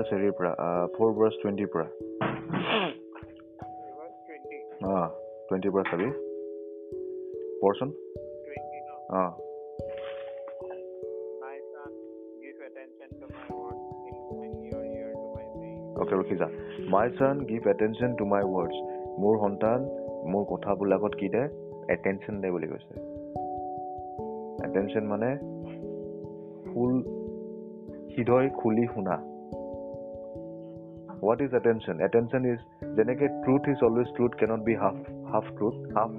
Verse হেৰিৰ পৰা four verse টুৱেণ্টিৰ পৰা Verse 20. অঁ টুৱেণ্টিৰ পৰা চাবি পঢ়চোন 20 no. অঁ. অ'কে ৰখি যা my son give attention to my words মোৰ সন্তান মোৰ কথাবিলাকত কি দে এটেনশ্যন দে বুলি কৈছে এটেনশ্যন মানে ফুল হৃদয় খুলি শুনা What is attention attention is যেনেকৈ truth is always truth cannot be half half truth half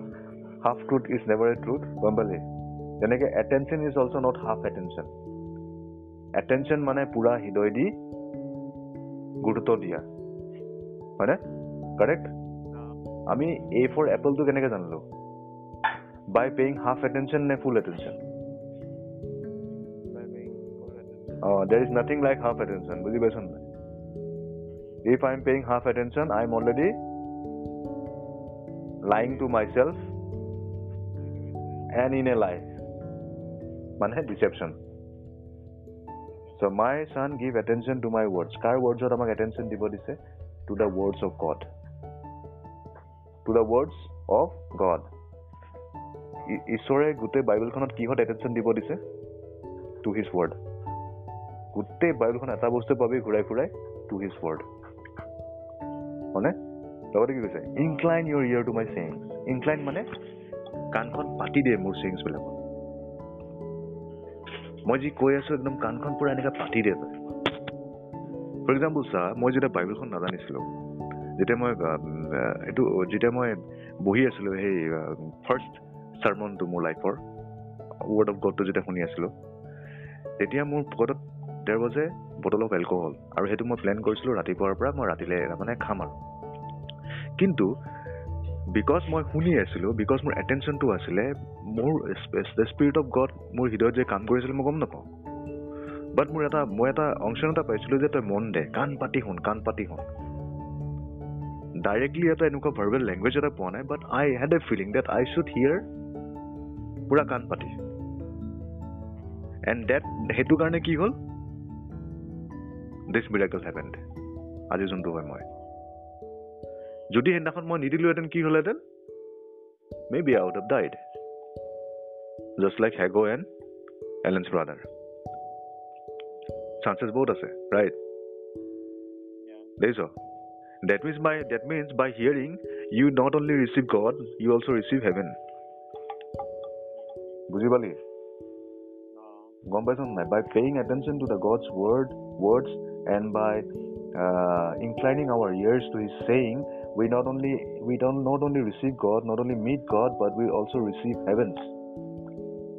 half truth is never a truth গম পালি যেনেকৈ attention is also' not half attention attention মানে পূৰা হৃদয় দি গুৰুত্ব দিয়া হয়নে কাৰেক্ট Uh, আমি এ ফৰ এপলটো কেনেকৈ জানিলো বাই পেয়িং হাফ এটেনশ্যন নে full attention by being full attention. Uh there is nothing like half attention বুজি পাইছ নাই paying half attention I am already lying to myself and in a life মানে deception so' my son give attention to my words কাৰ ৱৰ্ডছত আমাক attention দিব দিছে to the words of God to the words of God ঈশ্বৰে গোটেই বাইবেলখনত কিহত attention দিব দিছে? টু হিজ ৱৰ্ড গোটেই বাইবেলখন এটা বস্তু পাবি ঘূৰাই ঘূৰাই টু হিজ ৱৰ্ড হয়নে? লগতে কি কৈছে? ইনক্লাইন ইয়ৰ ইয়ৰ টু মাই চেইংছ ইনক্লাইন মানে কাণখন পাতি দিয়ে মোৰ চেইংছবিলাকত মই যি কৈ আছো একদম কাণখন পূৰা এনেকৈ পাতি দিয়ে তই। ফৰ এক্সাম্পল চা মই যেতিয়া বাইবেলখন নাজানিছিলোঁ যেতিয়া মই এইটো যেতিয়া মই বহি আছিলোঁ সেই ফাৰ্ষ্ট চাৰ্মনটো মোৰ লাইফৰ ৱৰ্ড অফ গডটো যেতিয়া শুনি আছিলোঁ তেতিয়া মোৰ পকেটত ডেৰ বজে বটল অফ এলকহল আৰু সেইটো মই প্লেন কৰিছিলোঁ ৰাতিপুৱাৰ পৰা মই ৰাতিলৈ মানে খাম আৰু। কিন্তু বিকজ মই শুনি আছিলোঁ বিকজ মোৰ এটেনশ্যনটো আছিলে মোৰ দ্য স্পিৰিট অফ গড মোৰ হৃদয়ত যে কাম কৰিছিলে মই গম নাপাওঁ। বাট মোৰ এটা মই এটা অংশন এটা পাইছিলোঁ যে তই মন দে কাণ পাতি শুন কাণ পাতি শুন। ডাইৰেক্টলি এটা এনেকুৱা ভাৰ্বেল লেংগুৱেজ এটা পোৱা নাই but I had a feeling that I should hear পূৰা কাণ পাতি। এণ্ড ডেট সেইটো কাৰণে কি হ'ল? দিছ মিৰাকল হেপেণ্ড আজি যোনটো হয় মই। যদি সেইদিনাখন মই নিদিলোহেঁতেন কি হ'লহেঁতেন? Maybe out of died just like Hagar' and Allen's brother chances বহুত আছে ৰাইট. দেখিছ that means by that means by hearing you not only receive God you also' receive heaven বুজি পালি গম পাইছ নাই by paying attention to the God's word words and by uh, inclining our ears to his saying we not only we don't not only receive god not only meet god but we also receive heavens.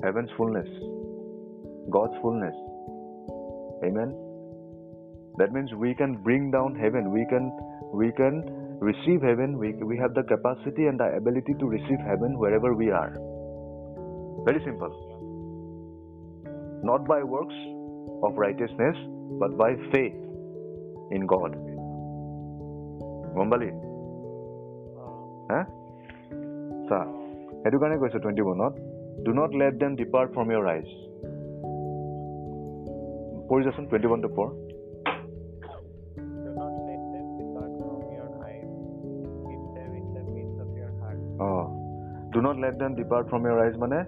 Heavens fullness. God's fullness. Amen? That means we can bring down heaven. We can we can receive heaven. We, we have the capacity and the ability to receive heaven wherever we are. Very simple. Not by works of righteousness but by faith in God. গম পালি uh, হা চা সেইটো কাৰণে কৈছে twenty ওৱানত do not let them depart from your eyes পঢ়ি যাচোন twenty one to four do not let them depart from your eyes. Keep them in the midst of your heart. Uh do not let them depart from your eyes মানে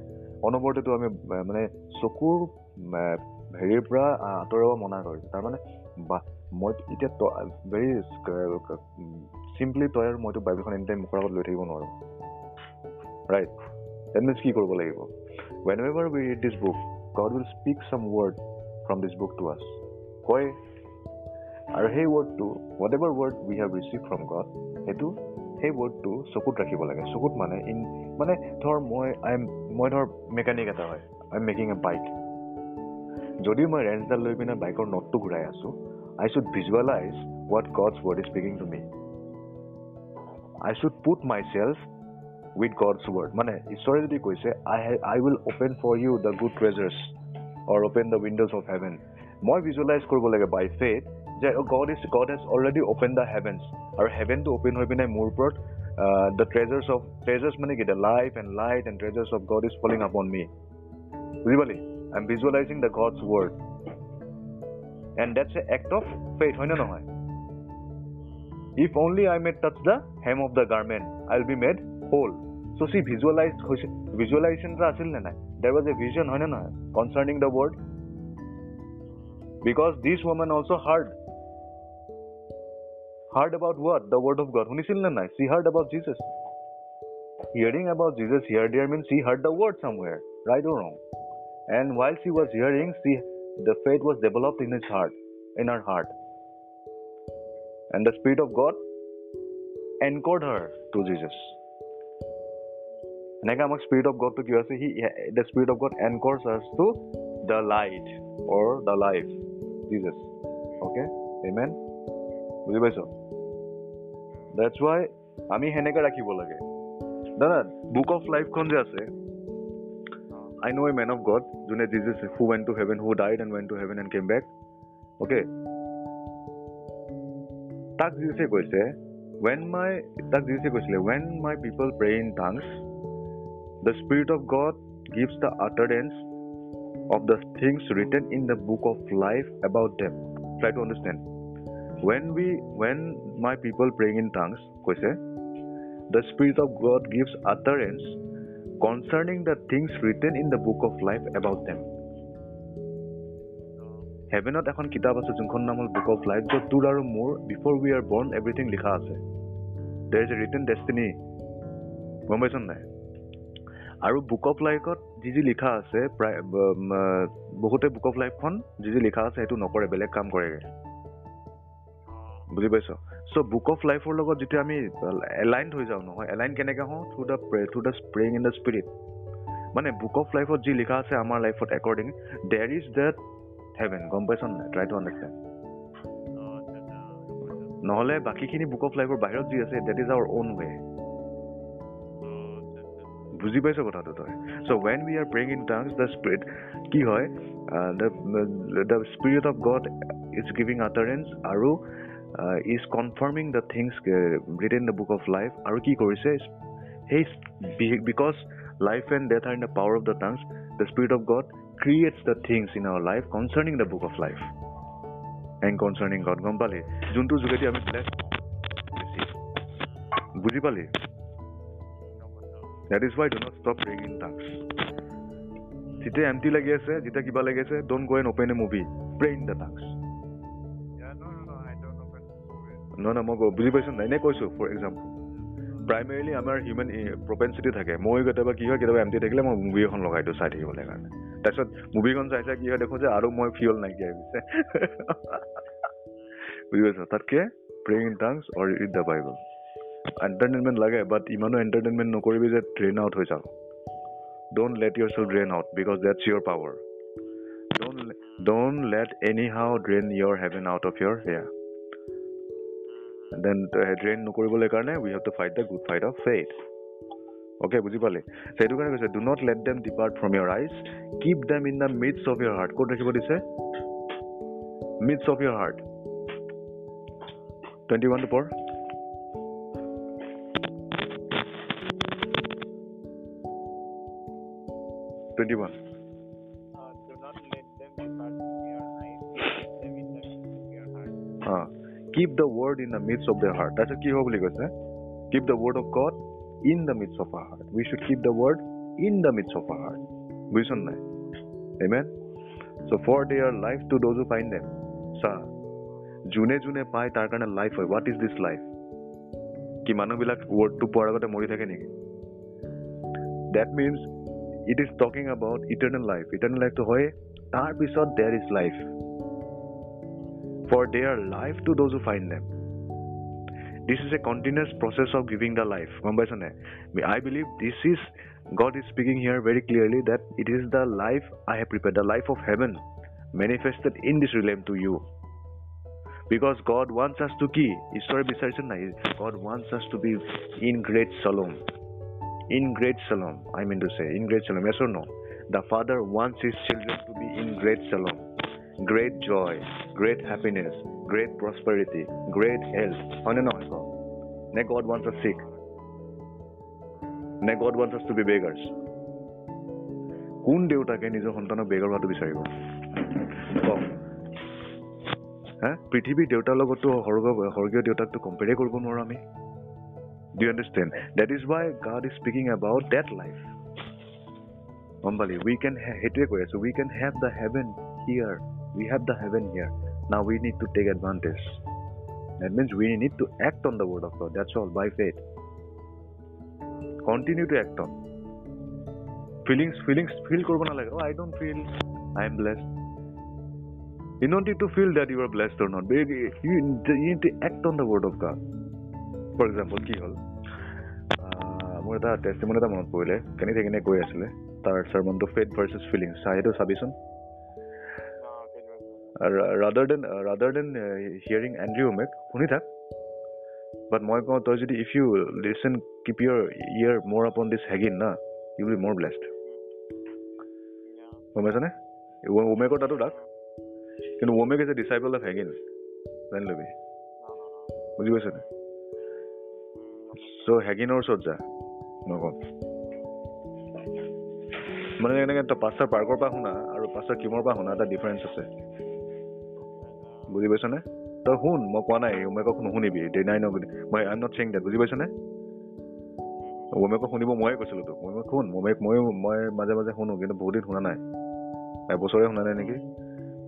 অনবৰতেতো আমি মানে চকুৰ হেৰিৰ পৰা আঁতৰাব মনা কৰিছোঁ। তাৰমানে বা মই এতিয়া ভেৰি চিম্পলি তই আৰু মইতো বাইবেলখন এনি টাইম মুখৰ আগত লৈ থাকিব নোৱাৰোঁ। ৰাইট দেট মিনছ কি কৰিব লাগিব? When ever we read this book God will speak some word from this book to আছ কয় আৰু সেই ৱৰ্ডটো whatever word we have receive from God সেইটো সেই ৱৰ্ডটো চকুত ৰাখিব লাগে। চকুত মানে ইন মানে ধৰ মই আই এম মই ধৰ মেকানিক এটা হয়। I am making a bike যদি মই ৰেঞ্চডাল লৈ পিনে বাইকৰ নটটো ঘূৰাই আছোঁ I should visualize what God's word is speaking to me I should put myself with God's word মানে ঈশ্বৰে যদি কৈছে I I will open for you the good treasures or open the windows of heaven মই visualize কৰিব লাগে by faith যে God is God has already open the heavens আৰু হেভেনটো অ'পেন হৈ পিনে মোৰ ওপৰত দ্য ট্ৰেজাৰ্ছ অফ ট্ৰেজাৰ্ছ মানে কি? The life and light and treasures of God is falling upon me বুজি পালি? I'm visualizing the God's word. And that's an act of faith. If only I may touch the hem of the garment, I'll be made whole. So see, visualize, visualization there was a vision concerning the word. Because this woman also heard. Heard about what? The word of God. She heard about Jesus. Hearing about Jesus here, dear, means she heard the word somewhere, right or wrong. And while she was hearing, she the faith was developed in his heart, in her heart. And the Spirit of God anchored her to Jesus. এনেকৈ আমাক spirit of গডটো কি আছে see the spirit of God encourages us to the light or the life Jesus okay amen বুজি পাইছ that's why আমি সেনেকৈ ৰাখিব লাগে দাদা বুক অফ লাইফখন যে আছে I know a man of God, Junaid Jesus, who went to heaven, who died and went to heaven and came back. Okay. তাক জিউছে কৈছে when my তাক জিউছে কৈছিলে when my people pray in tongues the spirit of god gives the utterance of the things written in the book of life about them try to understand when we when my people praying in tongues কৈছে the spirit of god gives utterance concerning the things written in the book of life about them. হেভেনত এখন কিতাপ আছে যোনখন নাম হ'ল book of life য'ত তোৰ আৰু মোৰ বিফৰ উই আৰ বৰ্ণ এভৰিথিং লিখা আছে। দেৰ ইজ এ ৰিটেন ডেষ্টিনি গম পাইছ নাই? আৰু বুক অফ লাইফত যি যি লিখা আছে প্ৰায় বহুতে বুক অফ লাইফখন যি যি লিখা আছে সেইটো নকৰে বেলেগ কাম কৰেগৈ। বুজি পাইছ? চ' বুক অফ লাইফৰ লগত যেতিয়া আমি এলাইন হৈ যাওঁ নহয় এলাইন কেনেকৈ হওঁ? Through the through the spring in the spirit মানে বুক অফ লাইফত যি লিখা আছে আমাৰ লাইফত একৰ্ডিং দেৰ ইজ ডেট হেভেন গম পাইছ নাই? ট্ৰাই টু আণ্ডাৰষ্টেণ্ড নহ'লে বাকীখিনি বুক অফ লাইফৰ বাহিৰত যি আছে that is our own way বুজি পাইছ কথাটো তই? So' when we are praying in tongues the spirit কি হয়? The spirit of God is giving utterance আৰু is confirming the things written the book of life আৰু কি কৰিছে? সেই because life and death are in the power of the tongues the spirit of God creates the things in our life concerning the book of life and concerning God গম পালি? যোনটো যোগেদি আমি বুজি পালি? That is why do not stop praying in tongues যেতিয়া empty লাগি আছে যেতিয়া কিবা লাগি আছে don't go and open a movie pray in the tongues নহয় নহয় মই বুজি পাইছোঁ এনেই কৈছোঁ ফৰ এক্সাম্পল প্ৰাইমেৰিলি আমাৰ হিউমেন প্ৰপেঞ্চিটি থাকে। মই কেতিয়াবা কি হয় কেতিয়াবা এমটি থাকিলে মই মুভি এখন লগাই দিওঁ চাই থাকিবলৈ কাৰণে। তাৰপিছত মুভিখন চাই চাই কি হয় দেখোঁ যে আৰু মই ফিউল নাইকিয়া হৈ গৈছে। বুজি পাইছ? তাতকে pray in tongues or read the Bible entertainment লাগে বাট ইমানো এণ্টাৰটেইনমেণ্ট নকৰিবি যে ড্ৰেইন আউট হৈ যাওঁ। Don't let yourself drain out because that's your power don't don't let anyhow drain your heaven out of your hair then drain নকৰিবলৈ কাৰণে we have to fight the good fight of faith okay বুজি পালি? সেইটো কাৰণে কৈছে do not let them depart from your eyes keep them in the midst of your heart ক'ত ৰাখিব দিছে? Midst of your heart twenty one for twenty one keep the word in the midst of the heart তাৰপিছত কি হ'ব বুলি কৈছে keep the word of God in the midst of our heart we should keep the word in the midst of our heart বুজিছ নাই amen so' for they are life to those who find them চা যোনে যোনে পায় তাৰ কাৰণে life হয় what is this life কি মানুহবিলাক ৱৰ্ডটো পোৱাৰ আগতে মৰি থাকে নেকি that means it is talking about eternal life eternal লাইফটো হয় তাৰপিছত there is life for their life to those who find them. This is a continuous process of giving the life. I believe this is God is speaking here very clearly that it is the life I have prepared, the life of heaven manifested in this realm to you. Because God wants us to key. God wants us to be in great shalom. In great shalom, I mean to say, in great shalom. Yes or no? The Father wants His children to be in great shalom. Great joy, great happiness, great prosperity, great health. হয়নে নহয় কওক নে God wants us sick? নে God wants us to be? কোন দেউতাকে নিজৰ সন্তানক বেগাৰ হোৱাটো বিচাৰিব? কওক। হা? পৃথিৱীৰ দেউতাৰ লগতো স্বৰ্গ স্বৰ্গীয় দেউতাকটো কম্পেয়াৰে কৰিব নোৱাৰোঁ আমি। Do understand that is why God is speaking about that life গম পালি? উই কেন সেইটোৱে কৈ আছোঁ we can have the heaven here We have the heaven here now we need to take advantage That means we need to act on the word of God. That's all by faith. Continue to act on. Feelings, feelings, feel korbo na lage. Oh, I don't feel I am blessed. You don't need to feel that you are blessed or not. Baby, you, you need to act on the word of God. For example, কি হ'ল আহ, মোৰ এটা টেষ্টিমনি এটা মনত পৰিলে কেনি থাকিনে কৈ আছিলে তাৰ চাৰ্মনটো ফেট ভাৰ্চেছ ফিলিংছ চা সেইটো চাবিচোন Ah, rather than rather than hearing Andrew Wommack শুনি থাক বাট মই কওঁ তই যদি if you listen keep your ear মোৰ আপন দিছ হেগিন না ইউ বি মোৰ ব্লেছড. গম পাইছনে ওমেকৰ তাতো ডাক কিন্তু Wommack is a disciple of Hagin জানি ল'বি. বুজি পাইছনে. চ' হেগিনৰ ওচৰত যা মই কওঁ মানে এনেকৈ তই পাঁচটা পাৰ্কৰ পৰা শুনা আৰু পাঁচটা কিমৰ পৰা শুনা এটা ডিফাৰেঞ্চ আছে বুজি পাইছনে তই শুন মই কোৱা নাই ওমেকক নুশুনিবি দে নাই ন মই I am not saying that বুজি পাইছনে ওমেকক শুনিব ময়ে কৈছিলোঁ তোক। ওমেক শুন ওমেক ময়ো মই মাজে মাজে শুনো কিন্তু বহুত দিন শুনা নাই। এবছৰে শুনা নাই নেকি?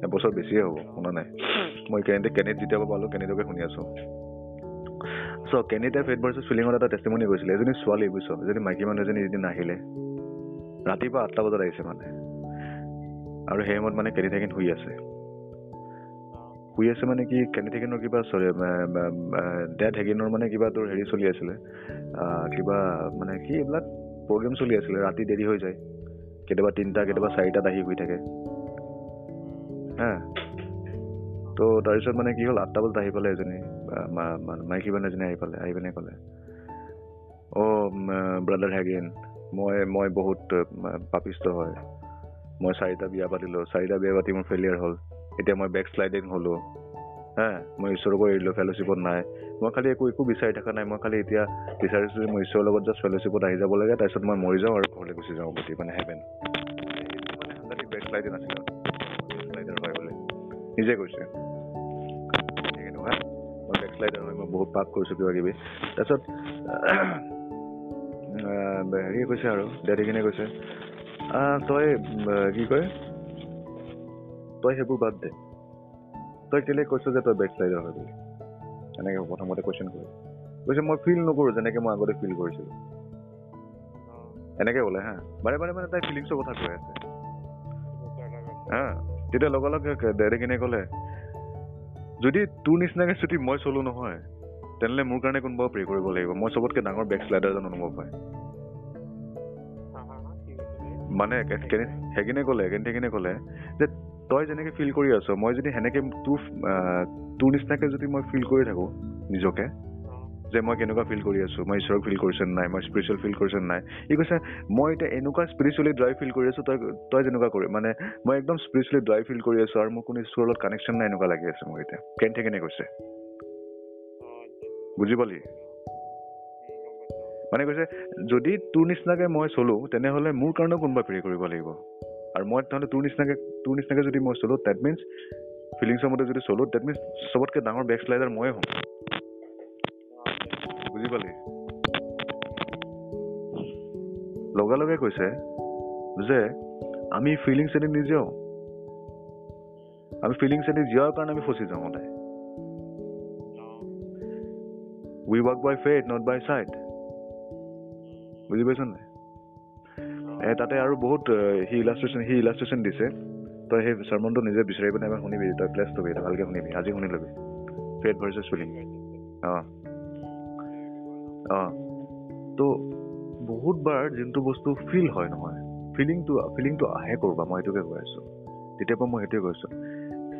এবছৰ বেছিয়ে হ'ব শুনা নাই। মই কেনেত যেতিয়াৰ পৰা পালোঁ কেনেটকে শুনি আছোঁ। চ' কেনিতে ফেট ভাৰ্চেছ ফিলিঙত এটা টেষ্টিমনি গৈছিলে এজনী ছোৱালী বুজিছ এজনী মাইকী মানুহ এজনী এদিন আহিলে। ৰাতিপুৱা আঠটা বজাত আহিছে মানে। আৰু সেই সময়ত মানে কেনি থাকিন শুই আছে। শুই আছে মানে কি কেনি থাকিনৰ কিবা চৰি ডেড হেগিনৰ মানে কিবা তোৰ হেৰি চলি আছিলে কিবা মানে কি এইবিলাক প্ৰগ্ৰেম চলি আছিলে ৰাতি দেৰি হৈ যায়। কেতিয়াবা তিনিটা কেতিয়াবা চাৰিটাত আহি শুই থাকে। হা? তো তাৰপিছত মানে কি হ'ল আঠটা বজাত আহি পালে এজনী মাইকী মানুহ এজনী আহি পালে আহি পিনে ক'লে অ' ব্ৰাদাৰ হেগিন মই মই বহুত পাপিষ্ট হয়। মই চাৰিটা বিয়া পাতিলোঁ চাৰিটা বিয়া পাতি মোৰ ফেইলিয়াৰ হ'ল। এতিয়া মই বেক শ্লাইডিং হ'লোঁ। হা মই ঈশ্বৰকো এৰিলোঁ ফেলোশ্বিপত নাই। মই খালি একো একো বিচাৰি থকা নাই। মই খালি এতিয়া বিচাৰিছোঁ যে মই ঈশ্বৰৰ লগত জাষ্ট ফেলোশ্বিপত আহি যাব লাগে তাৰপিছত মই মৰি যাওঁ আৰু ঘৰলৈ গুচি যাওঁ বুলি মানে হেভেন মানে সাংঘাতিক বেক শ্লাইডিং আছিলে। শ্লাইডাৰ হয় বুলি। নিজে কৈছে। মই বেক শ্লাইডাৰ হয় মই বহুত পাপ কৰিছোঁ কিবা কিবি। তাৰপিছত হেৰিয়ে কৈছে আৰু ডেডিকিনে কৈছে তই কি কয়? তই সেইবোৰ বাদ দে তই কেলে কৈছ যে তই বেক শ্লাইডাৰ হয় বুলি এনেকে প্ৰথমতে কুৱেশ্যন কৰি কৈছে মই ফিল নকৰোঁ যেনেকে মই আগতে ফিল কৰিছিলোঁ. এনেকে ক'লে হা বাৰে বাৰে মানে তাই ফিলিংছৰ কথা কৈ আছে. হা তেতিয়া লগে লগে ক'লে যদি তোৰ নিচিনাকে যদি মই চলো নহয় তেনেহ'লে মোৰ কাৰণে কোনোবাও প্ৰে কৰিব লাগিব মই চবতকে ডাঙৰ বেক শ্লাইডাৰ যেন অনুভৱ হয়? মানে সেইকিনে ক'লে কেনে ক'লে যে তই যেনেকে ফিল কৰি আছ মই যদি সেনেকে তোৰ তোৰ নিচিনাকে যদি মই ফিল কৰি থাকো নিজকে. যে মই কেনেকুৱা ফিল কৰি আছো মই ঈশ্বৰক ফিল কৰিছো নে নাই মই স্পিৰিচুৱেল ফিল কৰিছো নে নাই ই কৈছে মই এতিয়া এনেকুৱা স্পিৰিচুৱেলি ড্ৰাই ফিল কৰি আছো তই তই যেনেকুৱা কৰি মানে মই একদম স্পিৰিচুৱেলি ড্ৰাই ফিল কৰি আছো আৰু মোৰ কোনো ঈশ্বৰৰ লগত কানেকশ্যন নাই এনেকুৱা লাগি আছে মোৰ এতিয়া কেন কেনে কৈছে বুজি পালি। মানে কৈছে যদি তোৰ নিচিনাকে মই চলো তেনেহ'লে মোৰ কাৰণেও কোনোবা প্ৰে কৰিব লাগিব আৰু মই তাহলে তোৰ নিচিনাকে তোৰ নিচিনাকে যদি মই চলো ডেট মিনছ ফিলিংছৰ মতে যদি চলো ডেট মিনছ চবতকে ডাঙৰ বেক শ্লাইডাৰ ময়ে হ'ম। বুজি পালি? লগে লগে কৈছে যে আমি ফিলিংছ এদি নিজেও আমি ফিলিংছ এদি জীয়াৰ কাৰণে আমি ফচি যাওঁ সদায়. We walk by faith not by sight বুজি পাইছ নাই? তাতে আৰু বহুত সি ইলাষ্ট্ৰেশ্যন সি ইলাষ্ট্ৰেশ্যন দিছে। তই সেই চাৰ্মনটো নিজে বিচাৰি পিনে এবাৰ শুনিবি তই প্লেছ ল'বি ভালকে শুনিবি আজি শুনি ল'বি। ফেথ ভাৰ্চেছ ফিলিং অঁ। অঁ। তো বহুতবাৰ যোনটো বস্তু ফিল হয় নহয় ফিলিংটো ফিলিংটো আহে কৰবা মই সেইটোকে কৈ আছোঁ। তেতিয়াৰ পৰা মই সেইটোৱে কৈছোঁ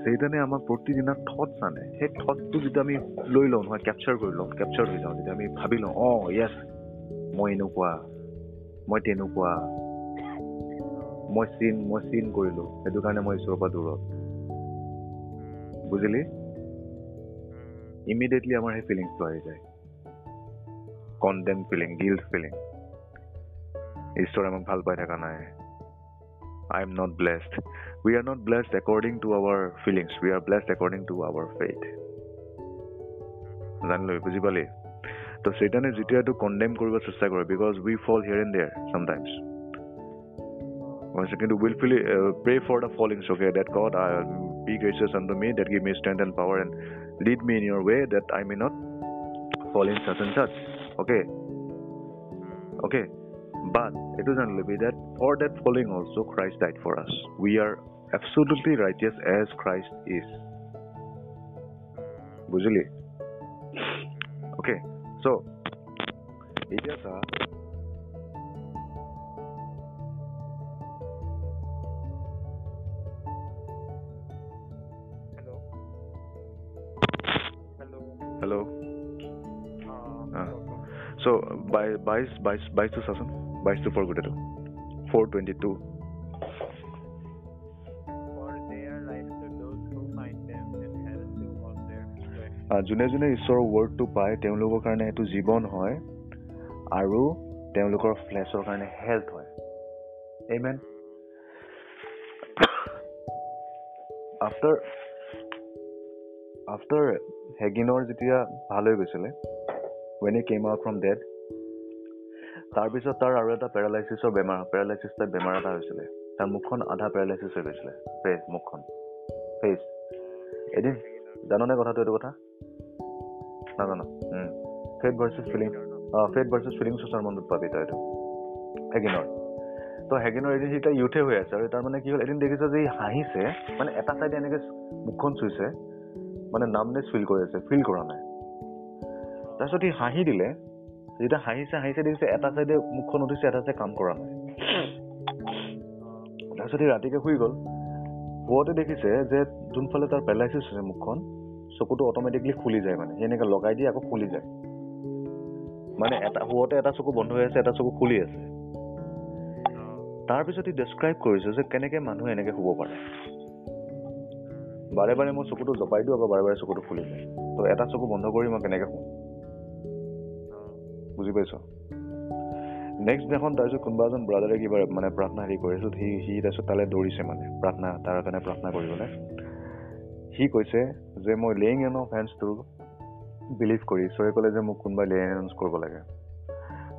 সেইকাৰণে আমাক প্ৰতিদিনা থটছ আনে সেই থটছটো যেতিয়া আমি লৈ লওঁ নহয় কেপচাৰ কৰি লওঁ কেপচাৰ হৈ যাওঁ তেতিয়া আমি ভাবি লওঁ অঁ য়েছ মই এনেকুৱা মই তেনেকুৱা মই চিন মই চিন কৰিলোঁ। সেইটো কাৰণে মই ঈশ্বৰৰ পৰা দূৰত। বুজিলি? ইমিডিয়েটলি আমাৰ সেই ফিলিংছটো আহি যায়। কণ্ডেম ফিলিং গিল্ট ফিলিং ঈশ্বৰে আমাক ভাল পাই থকা নাই। I am not blessed. We are not blessed according to our feelings. We are blessed according to our faith. জানিলো বুজি পালি? তো চেইটানে যেতিয়া এইটো কণ্ডেম কৰিব চেষ্টা কৰে because we fall here and there sometimes কৈছে কিন্তু willfully pray for the followings okay that God I be gracious unto me that give me strength and power and lead me in your way that I may not fall in such and such okay okay but এইটো জানি ল'বি that for that falling also' Christ died for us we are absolutely righteous as Christ is বুজিলি okay so' এতিয়া চা Hello. বাইছ বাইছ বাইছটো চাচোন বাইছটো ফ'ৰ গোটেইটো ফ'ৰ টুৱেণ্টি টু. যোনে যোনে ঈশ্বৰৰ ৱৰ্ডটো পায় তেওঁলোকৰ কাৰণে সেইটো জীৱন হয় আৰু তেওঁলোকৰ ফ্লেছৰ কাৰণে হেল্থ হয়। এইমেন আফটাৰ আফটাৰ হেগিনৰ যেতিয়া ভাল হৈ গৈছিলে when he came out from dead তাৰপিছত তাৰ আৰু এটা পেৰালাইচিছৰ বেমাৰ পেৰালাইচিছ টাইপ বেমাৰ এটা হৈছিলে। তাৰ মুখখন আধা পেৰালাইচিছ হৈ গৈছিলে ফেচ মুখখন। ফেচ এদিন জাননে কথাটো এইটো কথা? নাজানো faith versus feeling faith versus feeling চচাৰ পাবি তই এইটো। হেগিনৰ তো হেগিনৰ এদিন সি তাৰ ইউথে হৈ আছে আৰু তাৰ মানে কি হ'ল এদিন দেখিছে যে ই হাঁহিছে মানে এটা চাইডে এনেকৈ মুখখন চুইছে মানে নামনেছ ফিল কৰি আছে ফিল কৰা নাই। তাৰপিছত সি হাঁহি দিলে যেতিয়া হাঁহিছে হাঁহিছে দেখিছে এটা চাইডে মুখখন উঠিছে এটা চাইডে কাম কৰা নাই। তাৰপিছত সি ৰাতিকে শুই গ'ল। শুৱতে দেখিছে যে যোনফালে তাৰ পেলাইচিছ হৈছে মুখখন চকুটো অট'মেটিকলি খুলি যায় মানে। সি এনেকৈ লগাই দিয়ে আকৌ খুলি যায়। মানে এটা শুৱতে এটা চকু বন্ধ হৈ আছে এটা চকু খুলি আছে। তাৰপিছত সি ডেছক্ৰাইব কৰিছে যে কেনেকৈ মানুহে এনেকৈ শুব পাৰে। বাৰে বাৰে মই চকুটো জপাই দিওঁ আকৌ বাৰে বাৰে চকুটো খুলি যায়। তো এটা চকু বন্ধ কৰি মই কেনেকৈ শুওঁ বুজি পাইছ? নেক্সট দিনাখন তাৰপিছত কোনোবা এজন ব্ৰাদাৰে কিবা মানে প্ৰাৰ্থনা হেৰি কৰিছিল সি সি তাৰপিছত তালৈ দৌৰিছে মানে প্ৰাৰ্থনা তাৰ কাৰণে প্ৰাৰ্থনা কৰিবলৈ। সি কৈছে যে মই লেইং এন অফ হেণ্ডছটো বিলিভ কৰি ঈশ্বৰে ক'লে যে মোক কোনোবাই লেইন হেণ্ডছ কৰিব লাগে।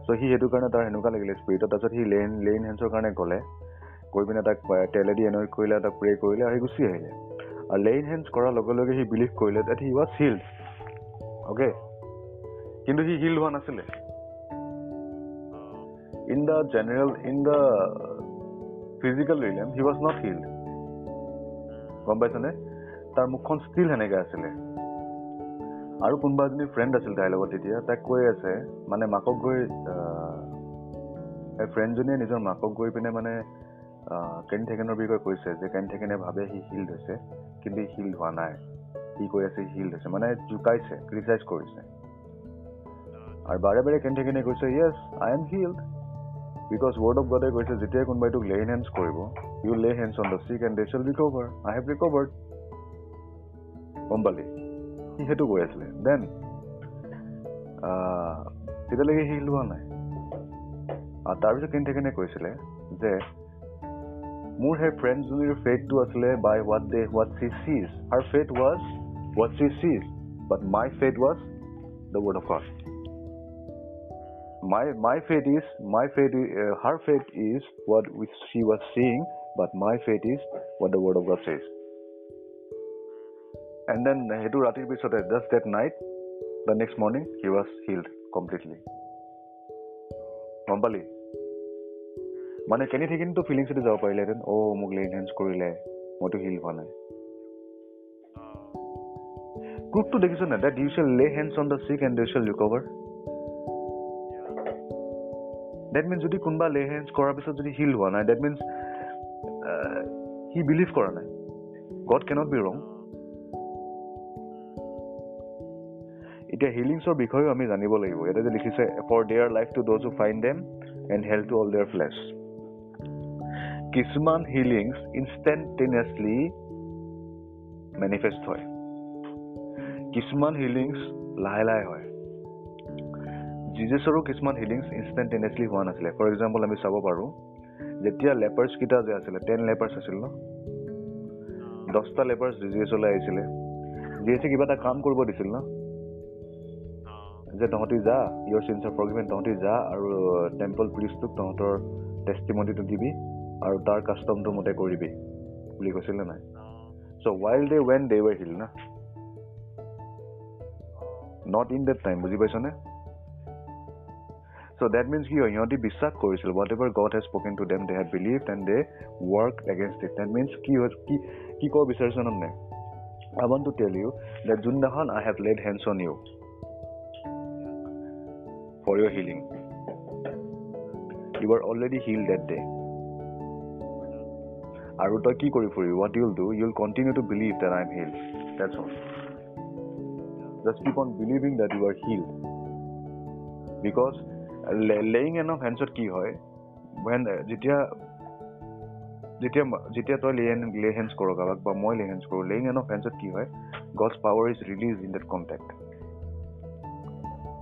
চ' সি সেইটো কাৰণে তাৰ সেনেকুৱা লাগিলে স্পিৰিটত তাৰপিছত সি লেইন লেইন হেণ্ডছৰ কাৰণে গ'লে গৈ পিনে তাক তেলেদি এনয় কৰিলে তাক প্ৰে কৰিলে সি গুচি আহিলে। আৰু লেইন হেণ্ডছ কৰাৰ লগে লগে সি বিলিভ কৰিলে that he was healed okay কিন্তু সি হিল্ড হোৱা নাছিলে। In the general in the physical realm he was not healed. গম পাইছনে তাৰ মুখখন ষ্টিল সেনেকে আছিলে। আৰু কোনোবা এজনী ফ্ৰেণ্ড আছিল তাইৰ লগত তেতিয়া তাইক কৈ আছে মানে মাকক গৈ ফ্ৰেণ্ডজনীয়ে নিজৰ মাকক গৈ পিনে মানে কেন থেকেনৰ বিষয়ে কৈছে যে কেন থেকেনে ভাবে সি হিল্ড হৈছে কিন্তু হিল্ড হোৱা নাই। সি কৈ আছে হিল্ড হৈছে মানে জোকাইছে ক্ৰিটিচাইজ কৰিছে। আৰু বাৰে বাৰে কেন থেকেনে কৈছে yes I am healed because word of গডে কৈছে যেতিয়াই কোনোবাই তোক লে হেণ্ডছ কৰিব you lay hands on the sick and they shall recover I have recovered গম পালি সি সেইটো কৈ আছিলে দেন তেতিয়ালৈকে সি লোৱা নাই আৰু তাৰপিছত কেনে কেনে কৈছিলে যে মোৰ সেই ফ্ৰেণ্ডজনীৰ ফেটটো আছিলে by what they what she sees her fate was what she sees but my fate was the word of God my my faith is my faith is, uh, her faith is what which she was seeing but my faith is what the word of god says and then সেইটো ৰাতিৰ পিছতে just that night the next morning he was healed completely গম পালি মানে কেনি থাকিনতো ফিলিংছতে যাব পাৰিলেহেঁতেন অ' মোক লে ইনহেঞ্চ কৰিলে মইতো হিল হোৱা নাই গ্ৰুপটো দেখিছ নাই that you shall lay hands on the sick and you shall recover that means যদি কোনোবা লে হেণ্ডছ কৰাৰ পিছত যদি হিল হোৱা নাই ডেট মিনছ সি বিলিভ কৰা নাই। গড কেনট বি ৰং এতিয়া হিলিংছৰ বিষয়েও আমি জানিব লাগিব। ইয়াতে যে লিখিছে for their life to those who find them and health to all their flesh কিছুমান হিলিংছ ইনষ্টেণ্টেনিয়াছলি মেনিফেষ্ট হয়। কিছুমান হিলিংছ লাহে লাহে হয়। জিজাছৰো কিছুমান হিলিংছ ইনষ্টেণ্টেনিয়াছলি হোৱা নাছিলে। ফৰ এক্সাম্পল আমি চাব পাৰোঁ যেতিয়া লেপাৰ্ছ কেইটা যে আছিলে টেন লেপাৰ্ছ আছিল ন? দহটা লেপাৰ্ছ জি এছলৈ আহিছিলে। জি এছে কিবা এটা কাম কৰিব দিছিল ন? যে তহঁতি যা ইয়ৰ চিনছ অফ ফৰগিভেন তহঁতি যা আৰু টেম্পল প্ৰিষ্টটোক তহঁতৰ টেষ্টিমনিটো দিবি আৰু তাৰ কাষ্টমটো মতে কৰিবি বুলি কৈছিলে নাই? uh, so' while they when they were heal না? নট ইন দেট টাইম বুজি পাইছনে? চ' দেট মিনছ কি হয় সিহঁতি বিশ্বাস কৰিছিল whatever God has spoken to them they have believe and they work against it that means কি হয় কি কি ক'ব বিচাৰিছ নে I want to tell you that যোনদিনাখন I have laid hands on you for your healing you are already heal that day আৰু তই কি কৰি ফুৰিবি? What you'll do you'll continue to believe that I am heal that's all just keep on believing that you are heal because laying on of হেণ্ডছত কি হয়? Uh, যেতিয়া যেতিয়া যেতিয়া তই লে লে হেণ্ডছ কৰ কাৰোবাক বা মই লে হেণ্ডছ কৰোঁ লেয়িং এন অফ হেণ্ডছত কি হয়? God's power is release in that contact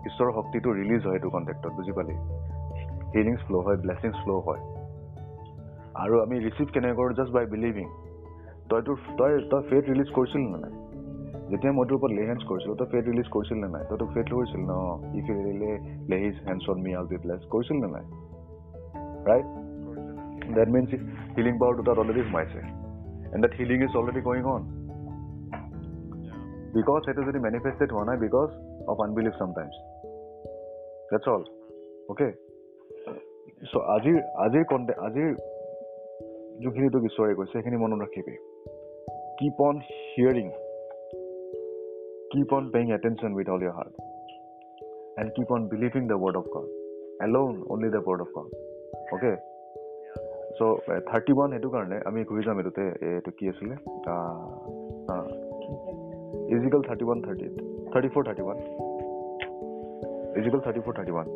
ঈশ্বৰৰ শক্তিটো ৰিলিজ হয় এইটো কণ্টেক্টত বুজি পালি? হিলিংছ ফ্ল' হয় ব্লেছিংছ ফ্ল' হয়। আৰু আমি ৰিচিভ কেনেকৈ কৰোঁ? জাষ্ট বাই বিলিভিং তই তোৰ তই তই ফেথ ৰিলিজ কৰিছিল নে নাই? যেতিয়া মই তোৰ ওপৰত লে হেণ্ডছ কৰিছিলোঁ তই ফেথ ৰিলিজ কৰিছিল নে নাই? তইতো ফেথ কৰিছিল ন? If really laid his hands on me all bless কৰিছিল নে নাই? ৰাইট দেট মিনছ হিলিং পাৱাৰটো তাত অলৰেডি সোমাইছে। And that healing is already going on because সেইটো যদি মেনিফেষ্টেড হোৱা নাই because of unbelief sometimes that's all okay so' আজিৰ আজিৰ কণ্টে আজিৰ যোনখিনি তোক ঈশ্বৰে কৈছে সেইখিনি মনত ৰাখিবি। Keep on hearing keep on paying attention with all your heart and keep on believing the word of god alone only the word of god okay so' thirty one সেইটো কাৰণে আমি ঘূৰি যাম এইটোতে এইটো কি আছিলে Ezekiel thirty one thirty thirty four thirty one Ezekiel thirty four thirty one